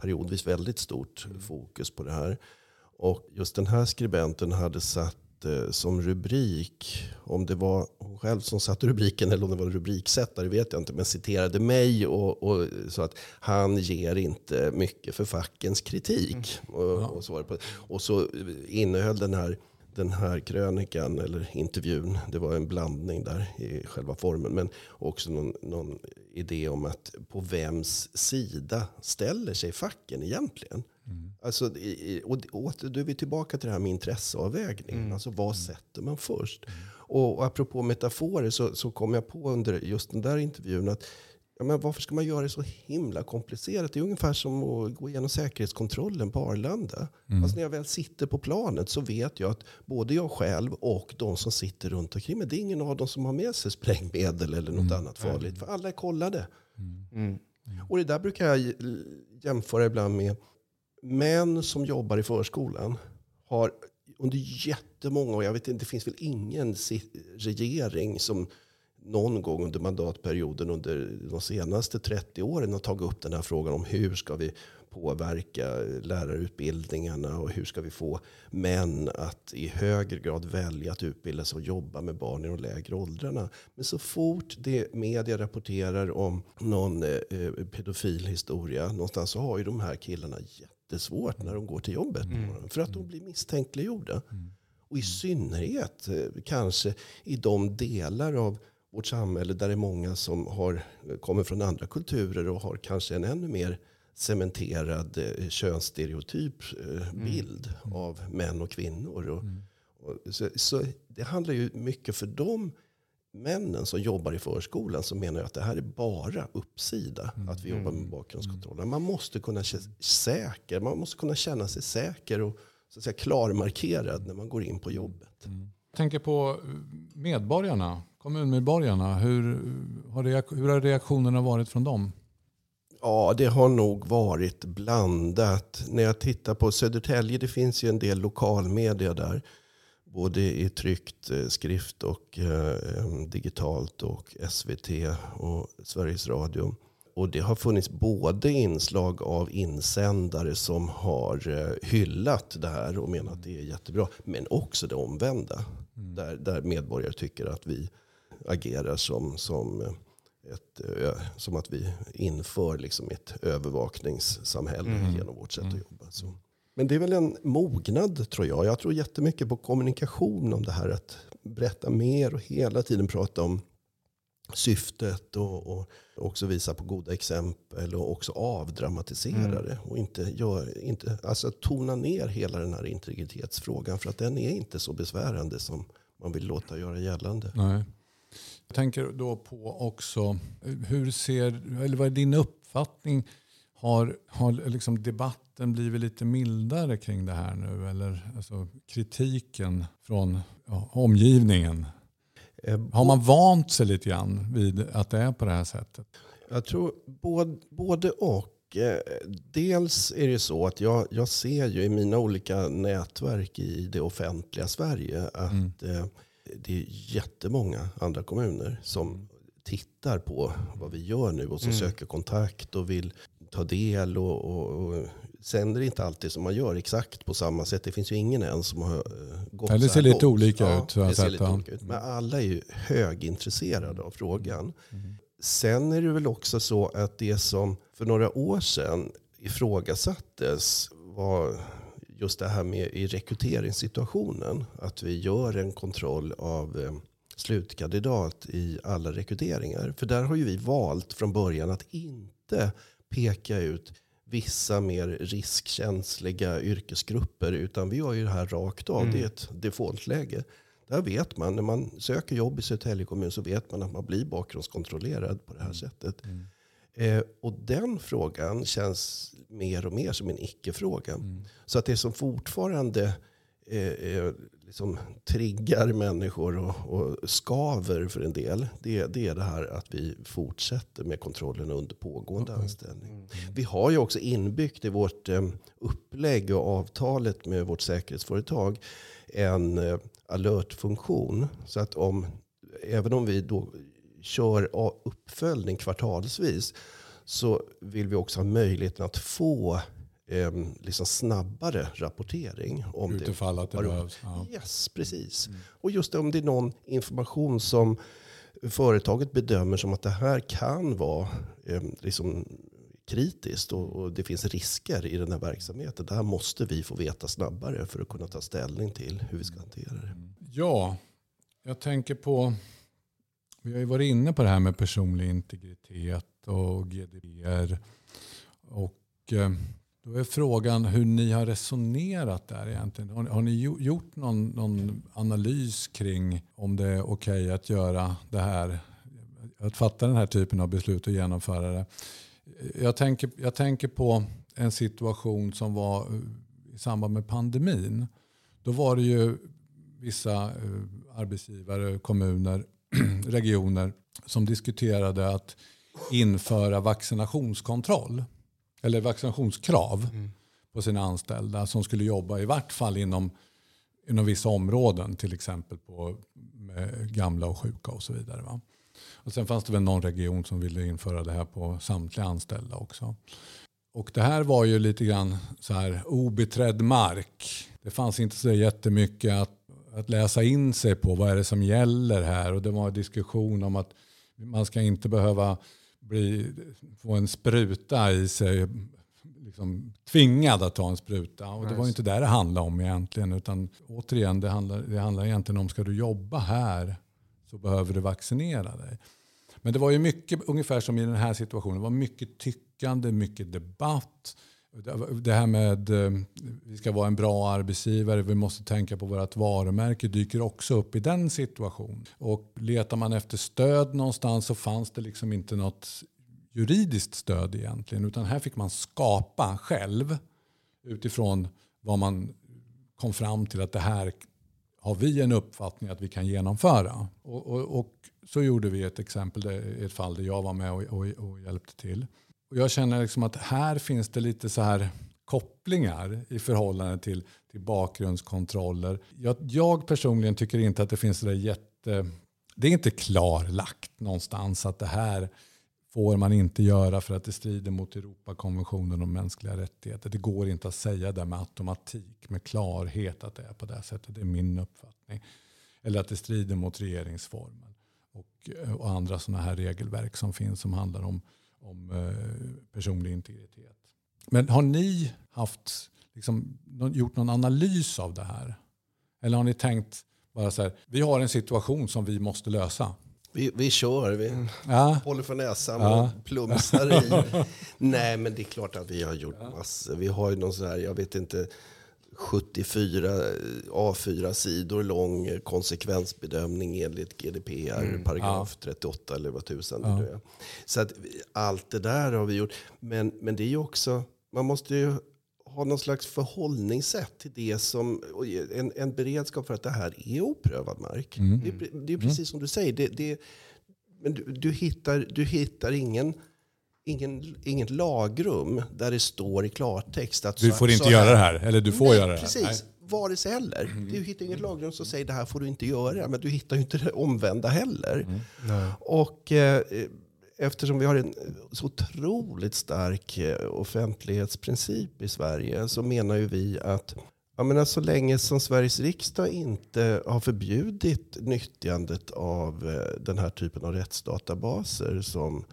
periodvis väldigt stort fokus på det här. Och just den här skribenten hade satt eh, som rubrik, om det var hon själv som satte rubriken eller om det var rubriksättare vet jag inte, men citerade mig och, och så att han ger inte mycket för fackens kritik. Mm. Och, och, så på, och så innehöll den här den här krönikan eller intervjun, det var en blandning där i själva formen. Men också någon, någon idé om att på vems sida ställer sig facken egentligen? Mm. Alltså, och, och, då är vi tillbaka till det här med intresseavvägning. Mm. Alltså vad sätter man först? Mm. Och, och apropå metaforer så, så kom jag på under just den där intervjun att Ja, men varför ska man göra det så himla komplicerat? Det är ungefär som att gå igenom säkerhetskontrollen på Arlanda. Mm. Alltså när jag väl sitter på planet så vet jag att både jag själv och de som sitter runt omkring mig, det är ingen av dem som har med sig sprängmedel eller något mm. annat farligt. För alla är kollade. Mm. mm. Och det där brukar jag jämföra ibland med män som jobbar i förskolan. Har under jättemånga år, jag vet inte, det finns väl ingen regering som någon gång under mandatperioden under de senaste 30 åren har tagit upp den här frågan om hur ska vi påverka lärarutbildningarna och hur ska vi få män att i högre grad välja att utbilda sig och jobba med barn i de lägre åldrarna. Men så fort det media rapporterar om någon eh, pedofilhistoria någonstans så har ju de här killarna jättesvårt när de går till jobbet. Mm. För att de blir misstänkliggjorda. Mm. Och i synnerhet eh, kanske i de delar av vårt samhälle där det är många som har, kommer från andra kulturer och har kanske en ännu mer cementerad eh, könsstereotyp eh, mm. bild mm. av män och kvinnor. Och, mm. och, så, så, det handlar ju mycket för de männen som jobbar i förskolan som menar att det här är bara uppsida. Mm. Att vi jobbar med mm. bakgrundskontrollen. Man måste kunna säker, man måste kunna känna sig säker och så att säga, klarmarkerad när man går in på jobbet. Mm. Jag tänker på medborgarna kommunmedborgarna. Hur har, hur har reaktionerna varit från dem? Ja, det har nog varit blandat. När jag tittar på Södertälje, det finns ju en del lokalmedia där. Både i tryckt eh, skrift och eh, digitalt och SVT och Sveriges Radio. Och det har funnits både inslag av insändare som har eh, hyllat det här och menat att det är jättebra. Men också det omvända. Mm. Där, där medborgare tycker att vi agerar som, som, ett, som att vi inför liksom ett övervakningssamhälle mm. genom vårt sätt att mm. jobba. Så. Men det är väl en mognad tror jag. Jag tror jättemycket på kommunikation om det här. Att berätta mer och hela tiden prata om syftet och, och också visa på goda exempel och också avdramatisera mm. det. Och inte, gör, inte, alltså tona ner hela den här integritetsfrågan för att den är inte så besvärande som man vill låta göra gällande. Nej. Jag tänker då på också, hur ser, eller vad är din uppfattning? Har, har liksom debatten blivit lite mildare kring det här nu? Eller alltså kritiken från ja, omgivningen? Eh, Har man vant sig lite grann vid att det är på det här sättet? Jag tror både, både och. Eh, Dels är det så att jag, jag ser ju i mina olika nätverk i det offentliga Sverige att Mm. Det är jättemånga andra kommuner som tittar på vad vi gör nu och som Mm. söker kontakt och vill ta del. Och, och, och Sen är det inte alltid som man gör exakt på samma sätt. Det finns ju ingen än som har eh, gått Ja, det så ser här lite ut, jag det ser lite ja. olika ut. Men alla är ju högintresserade av frågan. Mm. Sen är det väl också så att det som för några år sedan ifrågasattes var just det här med i rekryteringssituationen. Att vi gör en kontroll av eh, slutkandidat i alla rekryteringar. För där har ju vi valt från början att inte peka ut vissa mer riskkänsliga yrkesgrupper. Utan vi gör ju det här rakt av. Det är ett defaultläge. Där vet man, när man söker jobb i Södertälje kommun så vet man att man blir bakgrundskontrollerad på det här sättet. Eh, och den frågan känns mer och mer som en icke-fråga. Så att det som fortfarande eh, eh, liksom triggar människor och, och skaver för en del, det, det är det här att vi fortsätter med kontrollen under pågående anställning. Vi har ju också inbyggt i vårt eh, upplägg och avtalet med vårt säkerhetsföretag en eh, alertfunktion. Så att om, även om vi då kör uppföljning kvartalsvis så vill vi också ha möjligheten att få eh, liksom snabbare rapportering. Om det Utifall att det behövs. Ja. Yes, precis. Och just om det är någon information som företaget bedömer som att det här kan vara eh, liksom kritiskt och, och det finns risker i den här verksamheten. Det här måste vi få veta snabbare för att kunna ta ställning till hur vi ska hantera det. Ja, jag tänker på, vi har ju varit inne på det här med personlig integritet och GDPR. Och eh, då är frågan hur ni har resonerat där egentligen. Har, har ni gjort någon, någon analys kring om det är okej att göra det här? Att fatta den här typen av beslut och genomföra det. Jag tänker, jag tänker på en situation som var eh, i samband med pandemin. Då var det ju vissa eh, arbetsgivare, kommuner, regioner som diskuterade att införa vaccinationskontroll eller vaccinationskrav på sina anställda som skulle jobba i vart fall inom, inom vissa områden, till exempel på gamla och sjuka och så vidare. Va? Och sen fanns det väl någon region som ville införa det här på samtliga anställda också. Och det här var ju lite grann så här obeträdd mark. Det fanns inte så jättemycket att, att läsa in sig på. Vad är det som gäller här? Och det var en diskussion om att man ska inte behöva bli, få en spruta i sig. Liksom tvingad att ta en spruta. Och det var inte där det handlade om egentligen. Utan återigen, det handlar, det handlar egentligen om ska du jobba här så behöver du vaccinera dig. Men det var ju mycket, ungefär som i den här situationen, det var mycket tyckande, mycket debatt. Det- här med att vi ska vara en bra arbetsgivare, vi måste tänka på vårt varumärke dyker också upp i den situationen. Och letar man efter stöd någonstans så fanns det liksom inte något juridiskt stöd egentligen. Utan här fick man skapa själv utifrån vad man kom fram till att det här har vi en uppfattning att vi kan genomföra. Och, och, och så gjorde vi ett exempel, ett fall där jag var med och, och, och hjälpte till. Och jag känner liksom att här finns det lite så här kopplingar i förhållande till, till bakgrundskontroller. Jag, jag personligen tycker inte att det finns det jätte... Det är inte klarlagt någonstans att det här får man inte göra för att det strider mot Europakonventionen om mänskliga rättigheter. Det går inte att säga det med automatik, med klarhet att det är på det här sättet. Det är min uppfattning. Eller att det strider mot regeringsformen och, och andra sådana här regelverk som finns som handlar om, om eh, personlig integritet. Men har ni haft, liksom, gjort någon analys av det här? Eller har ni tänkt bara så här, vi har en situation som vi måste lösa? Vi, vi kör, vi Ja, håller för näsan Ja. och plumsar i. Nej, men det är klart att vi har gjort massor. Vi har ju någon sån här, jag vet inte, 74 A4-sidor lång konsekvensbedömning enligt GDPR, paragraf 38 eller vad tusan det nu är. Så att allt det där har vi gjort. Men, men det är ju också, man måste ju ha någon slags förhållningssätt till det som, en, en beredskap för att det här är oprövad mark. Det, är, det är precis som du säger. Det, det, men du, du, hittar, du hittar ingen, ingen, inget lagrum där det står i klartext att Du så- får inte så göra det här, eller du får Nej, göra det här. Precis. Nej. Vare sig heller. Du hittar inget lagrum som säger det här får du inte göra. Men du hittar ju inte det omvända heller. Och eh, eftersom vi har en så otroligt stark eh, offentlighetsprincip i Sverige så menar ju vi att jag menar, så länge som Sveriges riksdag inte har förbjudit nyttjandet av eh, den här typen av rättsdatabaser som eh,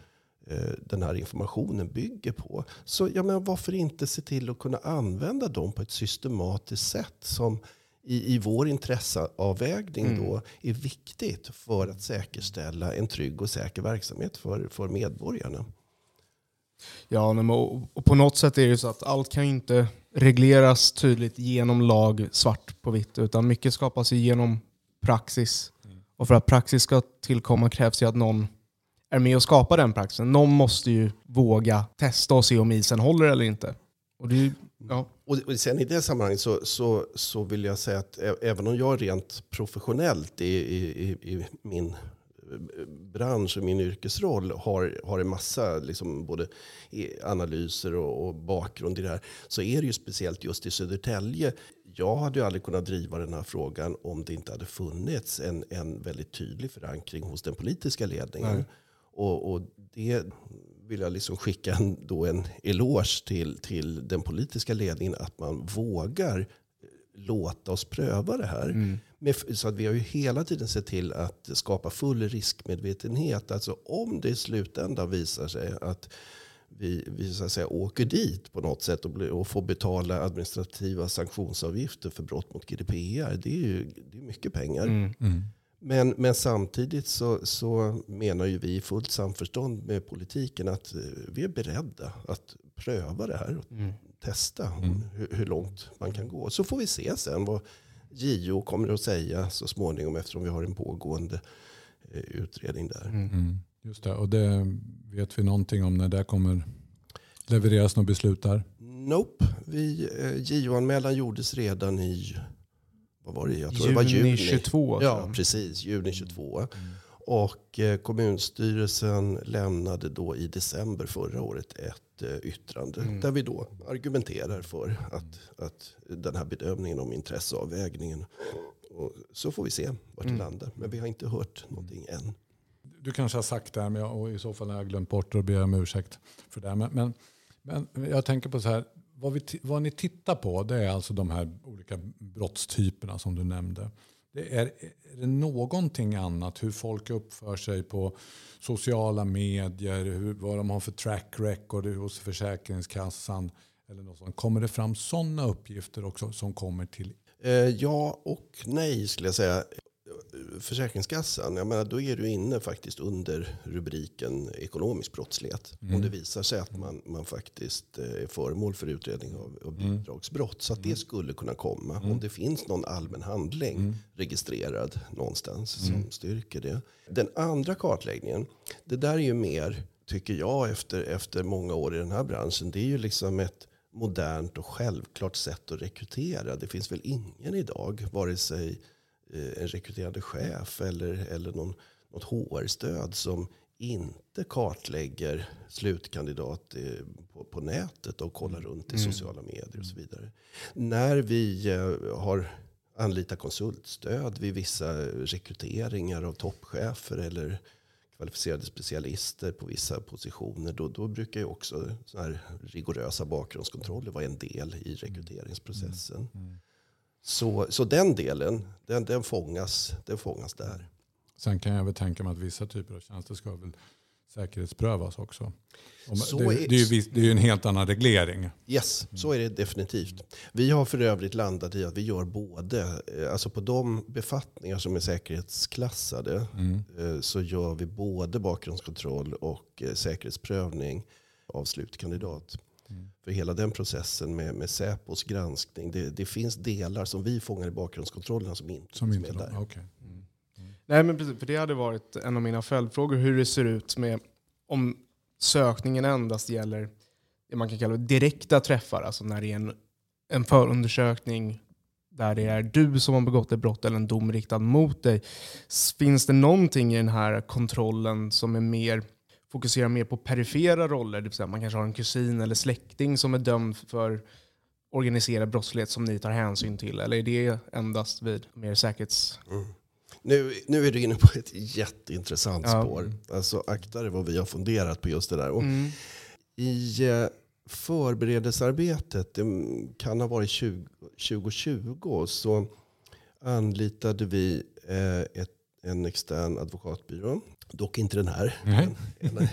den här informationen bygger på. Så jag menar, varför inte se till att kunna använda dem på ett systematiskt sätt som i, i vår intresseavvägning då är viktigt för att säkerställa en trygg och säker verksamhet för, för medborgarna. Ja, men och, på något sätt är det så att allt kan inte regleras tydligt genom lag svart på vitt, utan mycket skapas genom praxis. Och för att praxis ska tillkomma krävs ju att någon är med och skapar den praxisen. Någon måste ju våga testa och se om isen håller eller inte. Och det ja. Och, sen i det sammanhanget så, så, så vill jag säga att även om jag rent professionellt i, i, i, i min eh, bransch och min yrkesroll har, har en massa liksom både i analyser och, och bakgrund i det här. Så är det ju speciellt just i Södertälje. Jag hade ju aldrig kunnat driva den här frågan om det inte hade funnits en, en väldigt tydlig förankring hos den politiska ledningen. Och, och det vill jag liksom skicka en, då en eloge till, till den politiska ledningen att man vågar eh, låta oss pröva det här. Med, så att vi har ju hela tiden sett till att skapa full riskmedvetenhet. Alltså om det i slutändan visar sig att vi, vi så att säga, åker dit på något sätt och, blir, och får betala administrativa sanktionsavgifter för brott mot GDPR. Det är ju det är mycket pengar. Mm. Men, men samtidigt så, så menar ju vi i fullt samförstånd med politiken att eh, vi är beredda att pröva det här och testa hur, hur långt man kan gå. Så får vi se sen vad JO kommer att säga så småningom eftersom vi har en pågående eh, utredning där. Mm. Just det, och det vet vi någonting om när det kommer levereras något beslut där? Nope, vi, eh, JO-anmälan gjordes redan i vad var det? Jag tror det var Juni juni 22. tror Ja, precis. Juni 22. Och eh, kommunstyrelsen lämnade då i december förra året ett eh, yttrande där vi då argumenterar för att, att den här bedömningen om intresseavvägningen. Och så får vi se vart det landar. Men vi har inte hört någonting än. Du kanske har sagt det här, men jag, och i så fall har jag glömt bort det och ber om ursäkt för det. Men, men, men jag tänker på så här, vad, vi, vad ni tittar på det är alltså de här olika brottstyperna som du nämnde. Det är, är det någonting annat, hur folk uppför sig på sociala medier, hur, vad de har för track record hos Försäkringskassan eller något sånt. Kommer det fram sådana uppgifter också som kommer till eh, ja och nej skulle jag säga. Försäkringskassan, jag menar, då är du inne faktiskt under rubriken ekonomisk brottslighet. Om det visar sig att man, man faktiskt eh, är föremål för utredning av, av bidragsbrott. Så att det skulle kunna komma om det finns någon allmän handling registrerad någonstans som styrker det. Den andra kartläggningen, det där är ju mer, tycker jag efter, efter många år i den här branschen, det är ju liksom ett modernt och självklart sätt att rekrytera. Det finns väl ingen idag, vare sig en rekryterande chef eller, eller någon, något HR-stöd som inte kartlägger slutkandidat eh, på, på nätet och kollar runt i sociala medier och så vidare. När vi eh, har anlitat konsultstöd vid vissa rekryteringar av toppchefer eller kvalificerade specialister på vissa positioner. Då, då brukar ju också så här rigorösa bakgrundskontroller vara en del i rekryteringsprocessen. Så, så den delen, den, den, fångas, den fångas där. Sen kan jag väl tänka mig att vissa typer av tjänster ska väl säkerhetsprövas också. Det, är- det, är ju, det är ju en helt annan reglering. Yes, så är det definitivt. Vi har för övrigt landat i att vi gör både, eh, alltså på de befattningar som är säkerhetsklassade eh, så gör vi både bakgrundskontroll och eh, säkerhetsprövning av slutkandidat. För hela den processen med, med Säpos granskning. Det, det finns delar som vi fångar i bakgrundskontrollerna som inte Som finns inte med de, där. okej. Mm. Nej men precis, för det hade varit en av mina följdfrågor hur det ser ut med om sökningen endast gäller det man kan kalla direkta träffar, alltså när det är en, en förundersökning där det är du som har begått ett brott eller en dom riktad mot dig. Finns det någonting i den här kontrollen som är mer fokuserar mer på perifera roller? Det säga man kanske har en kusin eller släkting som är dömd för organiserad brottslighet som ni tar hänsyn till? Eller är det endast vid mer säkerhets... Mm. Nu, nu är du inne på ett jätteintressant Ja. spår. Alltså akta dig vad vi har funderat på just det där. Och Mm. I eh, förberedelsearbetet, det kan ha varit 20, 2020, så anlitade vi eh, ett, en extern advokatbyrå. Dock inte den här, Nej. en, en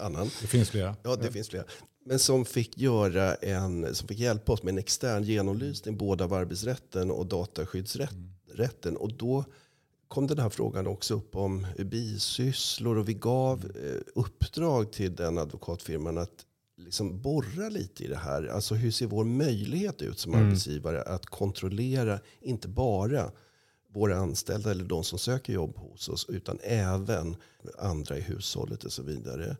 annan. Det finns flera. Ja, det finns flera. Men som fick, göra en, som fick hjälpa oss med en extern genomlysning både av arbetsrätten och dataskyddsrätten. Och då kom den här frågan också upp om bisysslor och vi gav eh, uppdrag till den advokatfirman att liksom borra lite i det här. Alltså hur ser vår möjlighet ut som Mm. arbetsgivare att kontrollera inte bara våra anställda eller de som söker jobb hos oss utan även andra i hushållet och så vidare.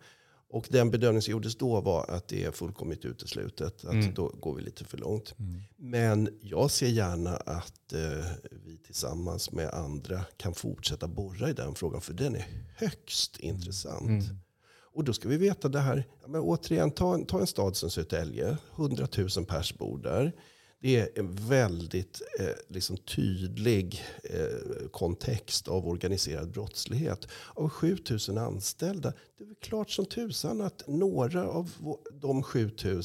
Och den bedömning som gjordes då var att det är fullkomligt uteslutet. Att Mm. då går vi lite för långt. Mm. Men jag ser gärna att eh, vi tillsammans med andra kan fortsätta borra i den frågan. För den är högst intressant. Mm. Och då ska vi veta det här. Ja, men återigen, ta, en- ta en stad som Södertälje. 100 000 pers bor där. Det är en väldigt eh, liksom tydlig eh, kontext av organiserad brottslighet. Av 7 000 anställda, det är klart som tusan att några av de 7 000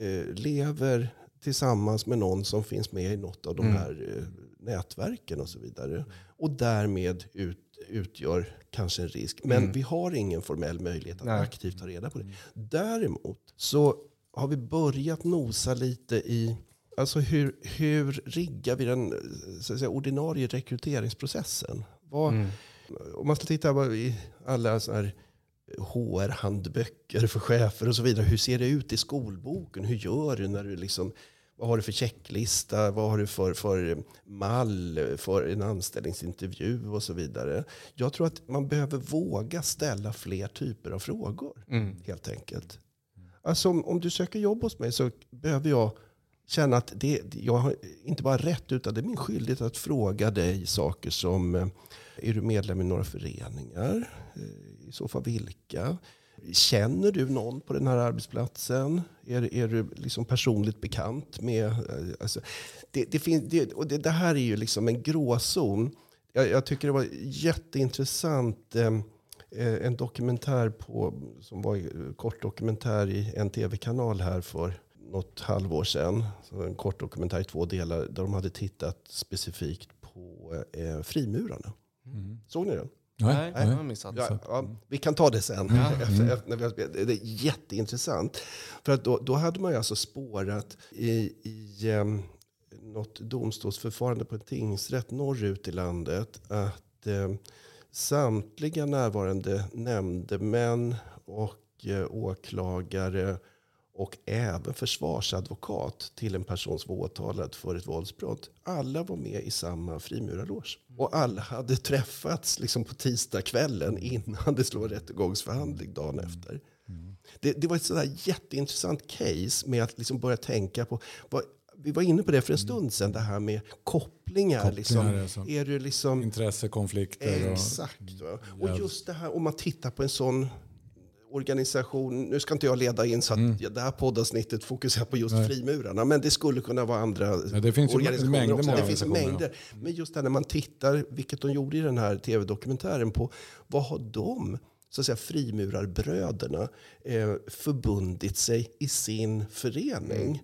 eh, lever tillsammans med någon som finns med i något av de Mm. här eh, nätverken och så vidare. Och därmed ut, utgör kanske en risk. Men Mm. vi har ingen formell möjlighet att Nej. aktivt ta reda på det. Däremot så har vi börjat nosa lite i alltså hur, hur riggar vi den så att säga, ordinarie rekryteringsprocessen. Vad, Mm. om man ska titta på i alla så här HR-handböcker för chefer och så vidare. Hur ser det ut i skolboken? Hur gör du när du liksom vad har du för checklista? Vad har du för, för mall för en anställningsintervju och så vidare? Jag tror att man behöver våga ställa fler typer av frågor Mm. helt enkelt. Alltså om, om du söker jobb hos mig så behöver jag känna att det, jag har inte bara rätt utan det är min skyldighet att fråga dig saker som eh, är du medlem i några föreningar? Eh, I så fall vilka? Känner du någon på den här arbetsplatsen? Är, är du liksom personligt bekant med... Eh, alltså, det, det, finns, det, och det, det här är ju liksom en gråzon. Jag, jag tycker det var jätteintressant. Eh, eh, en dokumentär på, som var en kort dokumentär i en tv-kanal här för något halvår sedan. Så en kort dokumentär i två delar där de hade tittat specifikt på eh, frimurarna. Mm. Såg ni den? Nej, Nej. jag har missat. Ja, ja, vi kan ta det sen. Efter, efter, har spelat. Det är jätteintressant. För att då, då hade man ju alltså spårat i, i um, något domstolsförfarande på en tingsrätt norrut i landet att eh, samtliga närvarande nämndemän och eh, åklagare och även försvarsadvokat till en person som var åtalad för ett våldsbrott. Alla var med i samma frimurarloge. Och alla hade träffats liksom på tisdagskvällen innan det vara rättegångsförhandling dagen efter. Det, det var ett sådär jätteintressant case med att liksom börja tänka på vad, vi var inne på det för en stund sedan, det här med kopplingar. Kopplingar, liksom, alltså. är du liksom, Intressekonflikter. Och, Exakt. Och Ja. just det här om man tittar på en sån organisation. Nu ska inte jag leda in så att Mm. det här poddavsnittet fokuserar på just Nej. frimurarna. Men det skulle kunna vara andra Ja, det finns organisationer också. Det finns mängder. Men just det här när man tittar, vilket de gjorde i den här tv-dokumentären på, vad har de, så att säga frimurarbröderna, eh, förbundit sig i sin förening? Mm.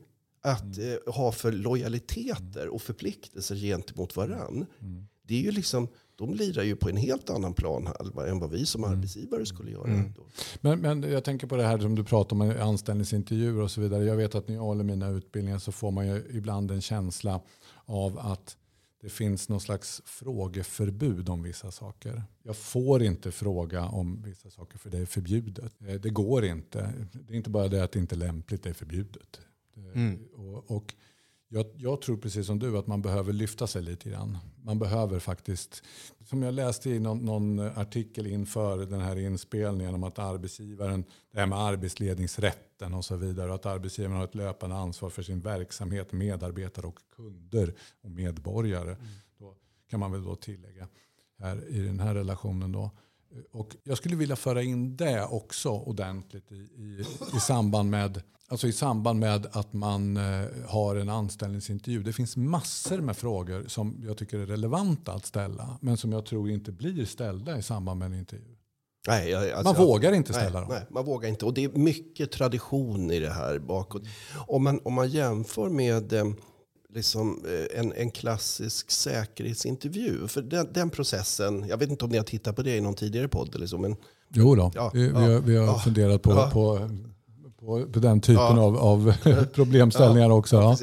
Att eh, ha för lojaliteter och förpliktelser gentemot varann. Mm. Det är ju liksom, de lirar ju på en helt annan planhalva än vad vi som Mm. arbetsgivare skulle göra. Då. Men, men jag tänker på det här som du pratar om, anställningsintervjuer och så vidare. Jag vet att när jag håller mina utbildningar så får man ju ibland en känsla av att det finns någon slags frågeförbud om vissa saker. Jag får inte fråga om vissa saker för det är förbjudet. Eh, det går inte. Det är inte bara det att det inte är lämpligt, det är förbjudet. Mm. Och, och jag, jag, tror precis som du att man behöver lyfta sig lite grann. Man behöver faktiskt, som jag läste i någon, någon, artikel inför den här inspelningen om att arbetsgivaren, det här med arbetsledningsrätten och så vidare, att arbetsgivaren har ett löpande ansvar för sin verksamhet, medarbetare och kunder och medborgare. Mm. Då kan man väl då tillägga här i den här relationen då. Och jag skulle vilja föra in det också ordentligt i, i, i, samband, med, alltså i samband med att man eh, har en anställningsintervju. Det finns massor med frågor som jag tycker är relevanta att ställa men som jag tror inte blir ställda i samband med en intervju. Nej, alltså, man vågar inte ställa nej, dem. Nej, man vågar inte. Och det är mycket tradition i det här bakåt. Om man, om man jämför med eh, liksom, eh, en, en klassisk säkerhetsintervju. För den, den, processen, jag vet inte om ni har tittat på det i någon tidigare podd. Liksom, men, jo då, ja, vi, ja, vi, har, vi har ja, funderat på, på på, på den typen av, av problemställningar också.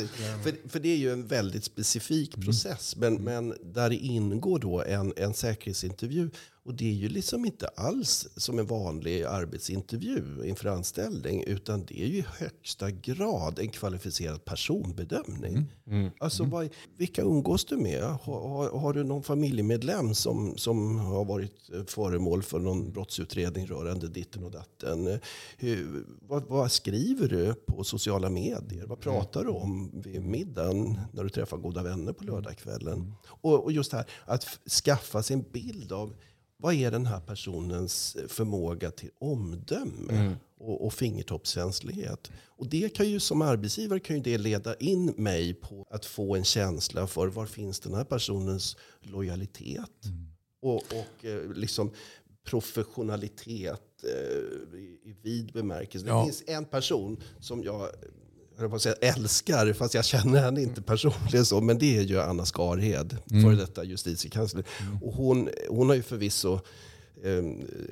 För, för det är ju en väldigt specifik mm. process. Men, men där ingår då en, en säkerhetsintervju och det är ju liksom inte alls som en vanlig arbetsintervju inför anställning. Utan det är ju i högsta grad en kvalificerad personbedömning. Mm. Mm. Alltså, mm. Vad, vilka umgås du med? Har, har, har, du någon familjemedlem som, som har varit föremål för någon brottsutredning rörande ditten och datten? Hur, vad, vad, skriver du på sociala medier? Vad pratar du om vid middagen när du träffar goda vänner på lördagskvällen? Mm. Och, och just här att skaffa sig en bild av vad är den här personens förmåga till omdöme mm. och, och fingertoppskänslighet? Och det kan ju som arbetsgivare kan ju det leda in mig på att få en känsla för var finns den här personens lojalitet? Mm. Och, och eh, liksom professionalitet eh, i, vid bemärkelse. Ja. Det finns en person som jag jag säga, älskar, fast jag känner henne inte personligen så, men det är ju Anna Skarhed, mm. före detta justitiekansler. Mm. Och hon, hon har ju förvisso eh,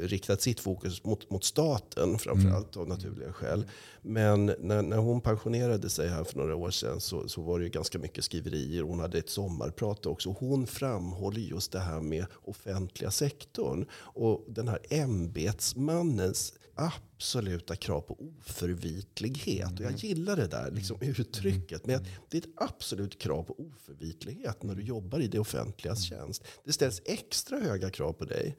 riktat sitt fokus mot, mot staten framförallt mm. av naturliga skäl. Men när, när hon pensionerade sig här för några år sedan så, så var det ju ganska mycket skriverier. Hon hade ett sommarprat också. Hon framhåller just det här med offentliga sektorn och den här ämbetsmannens absoluta krav på oförvitlighet. Och jag mm. gillar det där liksom, mm. uttrycket. Men det är ett absolut krav på oförvitlighet när du jobbar i det offentligas mm. tjänst. Det ställs extra höga krav på dig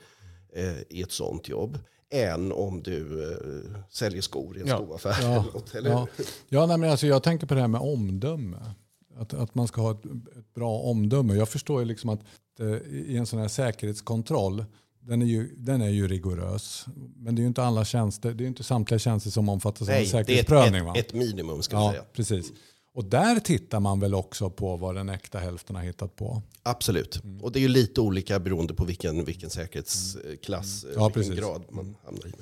i ett sånt jobb än om du eh, säljer skor i en ja. skoaffär. Ja, ja. ja nej, men alltså, jag tänker på det här med omdöme. Att, att man ska ha ett, ett bra omdöme. Jag förstår ju liksom att eh, i en sån här säkerhetskontroll den är, ju, den är ju rigorös. Men det är ju inte alla tjänster, det är inte samtliga tjänster som omfattas Nej, av en säkerhetsprövning. Det är ett, ett, ett minimum ska ja, säga. Precis. Och där tittar man väl också på vad den äkta hälften har hittat på? Absolut. Mm. Och det är ju lite olika beroende på vilken, vilken säkerhetsklass, mm. ja, vilken grad man hamnar i.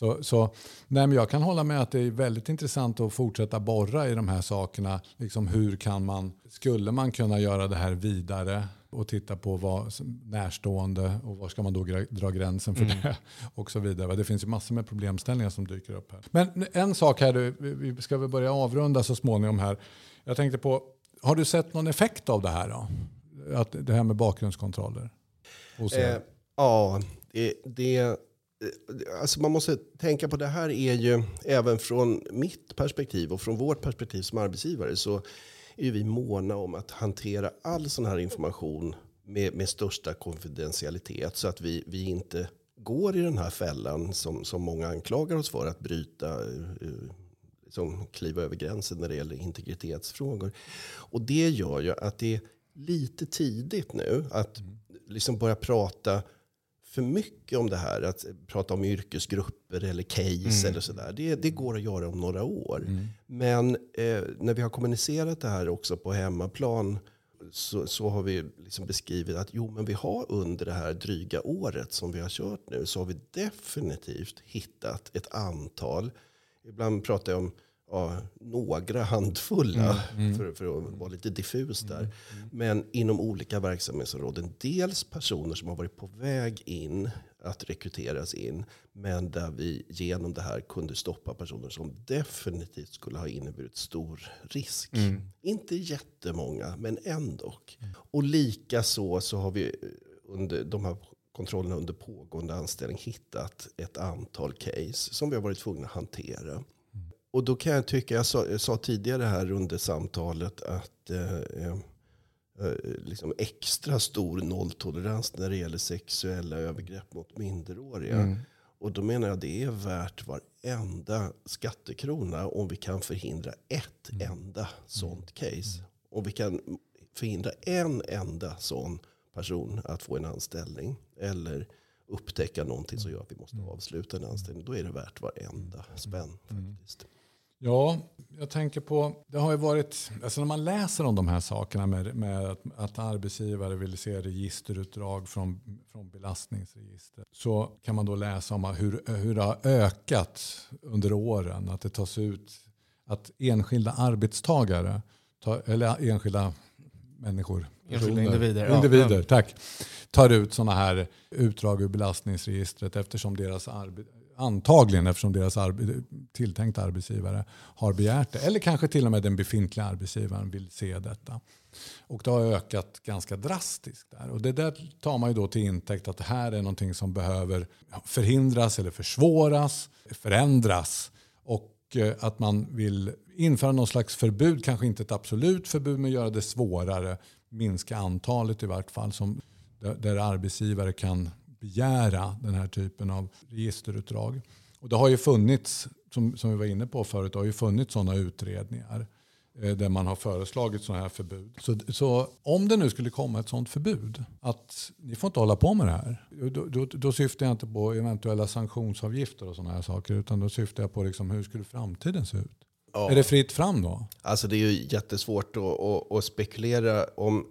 Så, så, nej men jag kan hålla med att det är väldigt intressant att fortsätta borra i de här sakerna. Liksom hur kan man, skulle man kunna göra det här vidare? och titta på vad närstående och var ska man då dra gränsen för mm. det och så vidare. Det finns ju massor med problemställningar som dyker upp här. Men en sak här, vi ska väl börja avrunda så småningom här. Jag tänkte på, har du sett någon effekt av det här då? Att det här med bakgrundskontroller? Eh, ja, det, det Alltså man måste tänka på det här är ju även från mitt perspektiv och från vårt perspektiv som arbetsgivare så är vi måna om att hantera all sån här information med, med största konfidentialitet. Så att vi, vi inte går i den här fällan som, som många anklagar oss för att bryta. Eh, eh, liksom kliva över gränsen när det gäller integritetsfrågor. Och det gör ju att det är lite tidigt nu att liksom börja prata för mycket om det här. Att prata om yrkesgrupper eller case mm. eller sådär. Det, det går att göra om några år. Mm. Men eh, när vi har kommunicerat det här också på hemmaplan så, så har vi liksom beskrivit att jo, men vi har under det här dryga året som vi har kört nu så har vi definitivt hittat ett antal. Ibland pratar jag om ja, några handfulla, För, för att vara lite diffus där. Men inom olika verksamhetsområden. Dels personer som har varit på väg in att rekryteras in. Men där vi genom det här kunde stoppa personer som definitivt skulle ha inneburit stor risk. Inte jättemånga, men ändå. Och lika så, så har vi under de här kontrollerna under pågående anställning hittat ett antal case som vi har varit tvungna att hantera. Och då kan jag tycka, jag sa, jag sa tidigare här under samtalet att eh, eh, liksom extra stor nolltolerans när det gäller sexuella övergrepp mot minderåriga. Och då menar jag att det är värt varenda skattekrona om vi kan förhindra ett enda sånt case. Om vi kan förhindra en enda sån person att få en anställning eller upptäcka någonting som gör att vi måste avsluta en anställning. Då är det värt varenda spänn faktiskt. Ja, jag tänker på, det har ju varit, alltså när man läser om de här sakerna med, med att, att arbetsgivare vill se registerutdrag från, från belastningsregister. Så kan man då läsa om hur, hur det har ökat under åren. Att det tas ut, att enskilda arbetstagare, tar, eller enskilda människor, personer, individer, ja. individer tack, tar ut sådana här utdrag ur belastningsregistret eftersom deras arbete Antagligen eftersom deras arbe tilltänkta arbetsgivare har begärt det. Eller kanske till och med den befintliga arbetsgivaren vill se detta. Och det har ökat ganska drastiskt. där. Och det där tar man ju då till intäkt att det här är någonting som behöver förhindras eller försvåras, förändras. Och eh, att man vill införa någon slags förbud, kanske inte ett absolut förbud, men göra det svårare. Minska antalet i vart fall som, där arbetsgivare kan begära den här typen av registerutdrag. Och det har ju funnits, som, som vi var inne på förut, det har ju funnits sådana utredningar eh, där man har föreslagit sådana här förbud. Så, så om det nu skulle komma ett sådant förbud, att ni får inte hålla på med det här. Då, då, då syftar jag inte på eventuella sanktionsavgifter och sådana här saker, utan då syftar jag på liksom, hur skulle framtiden se ut? Ja. Är det fritt fram då? Alltså det är ju jättesvårt att, att, att spekulera om.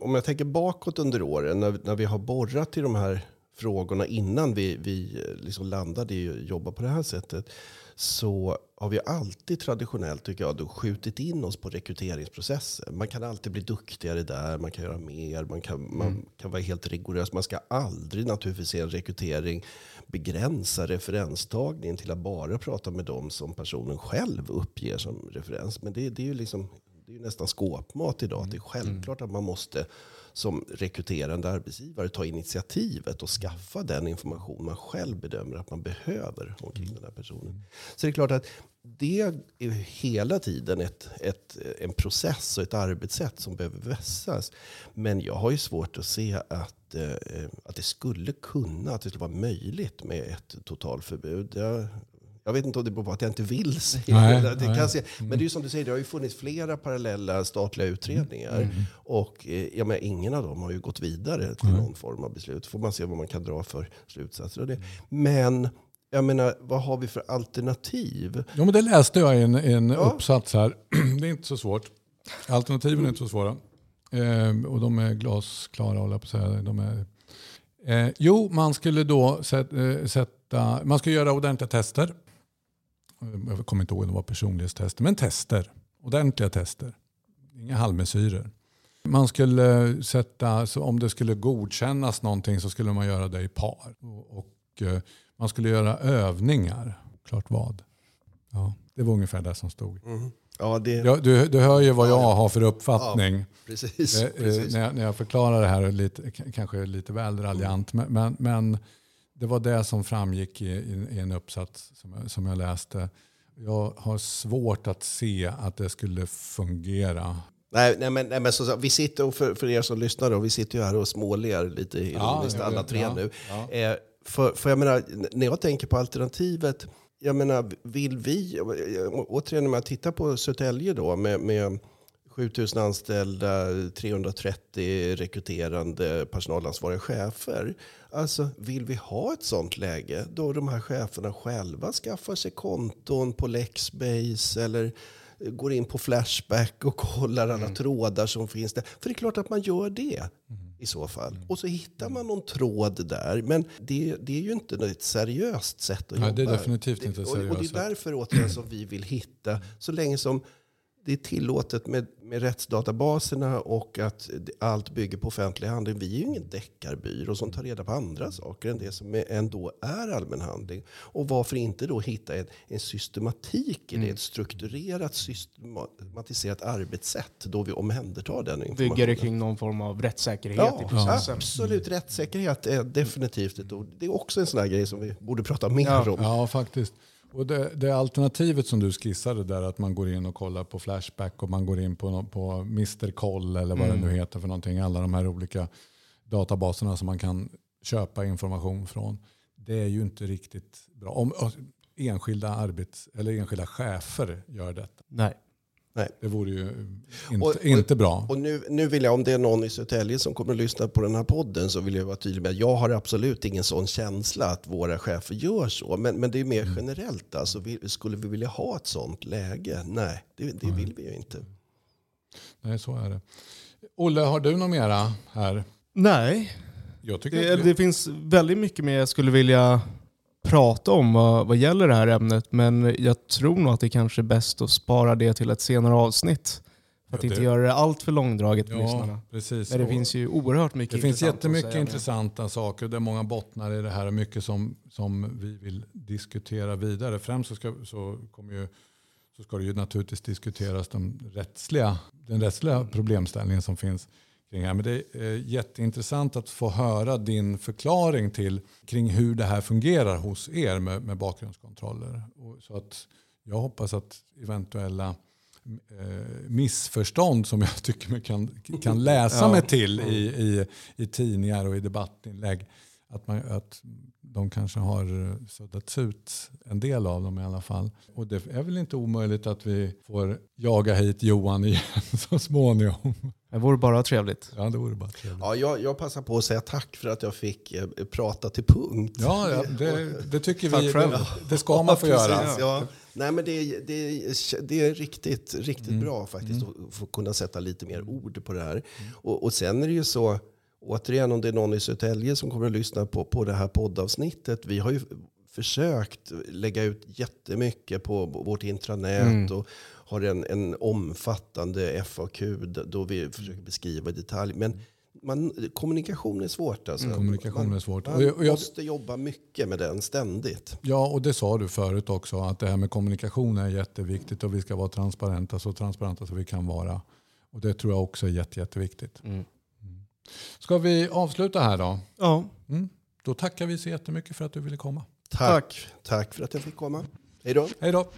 Om jag tänker bakåt under åren när, när vi har borrat i de här frågorna innan vi, vi liksom landade i att jobba på det här sättet. Så har vi alltid traditionellt tycker jag, då skjutit in oss på rekryteringsprocessen. Man kan alltid bli duktigare där, man kan göra mer, man kan, man kan vara helt rigorös. Man ska aldrig naturligtvis i en rekrytering begränsa referenstagningen till att bara prata med dem som personen själv uppger som referens. Men det, det är ju liksom, det är ju nästan skåpmat idag. Det är självklart att man måste som rekryterande arbetsgivare ta initiativet och skaffa den information man själv bedömer att man behöver omkring den här personen. Så det är klart att det är hela tiden ett, ett, en process och ett arbetssätt som behöver vässas. Men jag har ju svårt att se att, eh, att det skulle kunna, att det skulle vara möjligt med ett totalförbud. Jag, jag vet inte om det beror på att jag inte vill se Nej, det. nej. Kan se. Men det är ju som du säger, det har ju funnits flera parallella statliga utredningar. Och eh, ja, men ingen av dem har ju gått vidare till någon form av beslut. får man se vad man kan dra för slutsatser av det. Men jag menar, vad har vi för alternativ? Jo, men det läste jag i en, en Ja. uppsats här. Det är inte så svårt. Alternativen är inte så svåra. Eh, och de är glasklara, håller jag på att säga. De är, eh, jo, man skulle då sätta, eh, sätta, man ska göra ordentliga tester. Jag kommer inte ihåg om det var personlighetstester, men tester. Ordentliga tester. Inga halvmesyrer. Man skulle sätta, så om det skulle godkännas någonting så skulle man göra det i par. Och, och eh, man skulle göra övningar. Klart vad. Ja, det var ungefär det som stod. Ja, det, Ja, du, du hör ju vad jag har för uppfattning. precis. Eh, eh, precis. när, jag, när jag förklarar det här, är lite, kanske lite väl raljant, men, men, men det var det som framgick i, i, i en uppsats som, som jag läste. Jag har svårt att se att det skulle fungera. Nej, nej, men, nej, men så, vi sitter, och för, för er som lyssnar, då, vi sitter ju här och småler lite ironiskt Ja, alla tre ja, nu. ja. Eh, för, för jag menar, när jag tänker på alternativet, jag menar, vill vi, återigen när jag tittar på Södertälje då med, med 7000 anställda, 330 rekryterande personalansvariga chefer. Alltså, vill vi ha ett sånt läge då de här cheferna själva skaffar sig konton på Lexbase eller går in på Flashback och kollar alla trådar som finns där. För det är klart att man gör det i så fall. Och så hittar man någon tråd där. Men det, det är ju inte ett seriöst sätt att Nej, jobba. det är definitivt inte och, och det seriöst. är därför återigen som vi vill hitta, så länge som det är tillåtet med, med rättsdatabaserna och att allt bygger på offentlig handling. Vi är ju ingen deckarbyrå som tar reda på andra saker än det som är, ändå är allmän handling. Och varför inte då hitta en, en systematik i det, ett strukturerat, systematiserat arbetssätt då vi omhändertar den informationen. Bygger det kring någon form av rättssäkerhet i Ja, processen. absolut. Rättssäkerhet är definitivt ett ord. Det är också en sån här grej som vi borde prata mer Ja. om. Ja, faktiskt. Och det, det alternativet som du skissade där, att man går in och kollar på Flashback och man går in på, på Mr. Koll eller vad det nu heter för någonting. Alla de här olika databaserna som man kan köpa information från. Det är ju inte riktigt bra. Om enskilda, arbets, eller enskilda chefer gör detta. Nej. Det vore ju inte, Och- inte bra. Och nu, nu vill jag, om det är någon i Södertälje som kommer att lyssna på den här podden, så vill jag vara tydlig med att jag har absolut ingen sån känsla att våra chefer gör så. Men, men det är mer generellt. Alltså, vi, skulle vi vilja ha ett sånt läge? Nej, det, det vill vi ju inte. Nej, så är det. Olle, har du något mera här? Nej, Jag tycker det, det finns väldigt mycket mer jag skulle vilja prata om vad, vad gäller det här ämnet. Men jag tror nog att det kanske är bäst att spara det till ett senare avsnitt. För att Ja, inte det- göra det allt för långdraget för ja, lyssnarna. precis. Men det finns ju oerhört mycket Det finns jättemycket intressanta saker. Det är många bottnar i det här och mycket som, som vi vill diskutera vidare. Främst så ska, så kommer ju, så ska det ju naturligtvis diskuteras de rättsliga, den rättsliga problemställningen som finns kring här. Men det är eh, jätteintressant att få höra din förklaring till kring hur det här fungerar hos er med, med bakgrundskontroller. Och så att jag hoppas att eventuella eh, missförstånd som jag tycker mig kan, kan läsa Ja. mig till i, i, i tidningar och i debattinlägg. Att, man, att de kanske har eh, suddats ut, en del av dem i alla fall. Och det är väl inte omöjligt att vi får jaga hit Johan igen så småningom. Det vore bara trevligt. Ja, det vore bara trevligt. Ja, jag, jag passar på att säga tack för att jag fick eh, prata till punkt. Ja, ja det, det tycker Tack vi. själv. Det, det ska man få göra. Precis, ja. Nej, men det, är- det, det är riktigt, riktigt bra faktiskt att få kunna sätta lite mer ord på det här. Och, och sen är det ju så, återigen om det är någon i Södertälje som kommer att lyssna på, på det här poddavsnittet. Vi har ju försökt lägga ut jättemycket på vårt intranät och har en, en omfattande FAQ då vi försöker beskriva i detalj. Men man, kommunikation är svårt. Alltså. Kommunikation man, är svårt. Man Och jag- och jag- måste jobba mycket med den ständigt. Ja, och det sa du förut också, att det här med kommunikation är jätteviktigt och vi ska vara transparenta, så transparenta som vi kan vara. Och det tror jag också är jätte, jätteviktigt. Mm. Ska vi avsluta här då? Ja, Mm. Då tackar vi så jättemycket för att du ville komma. Tack. Tack för att jag fick komma. Hej då. Hej då!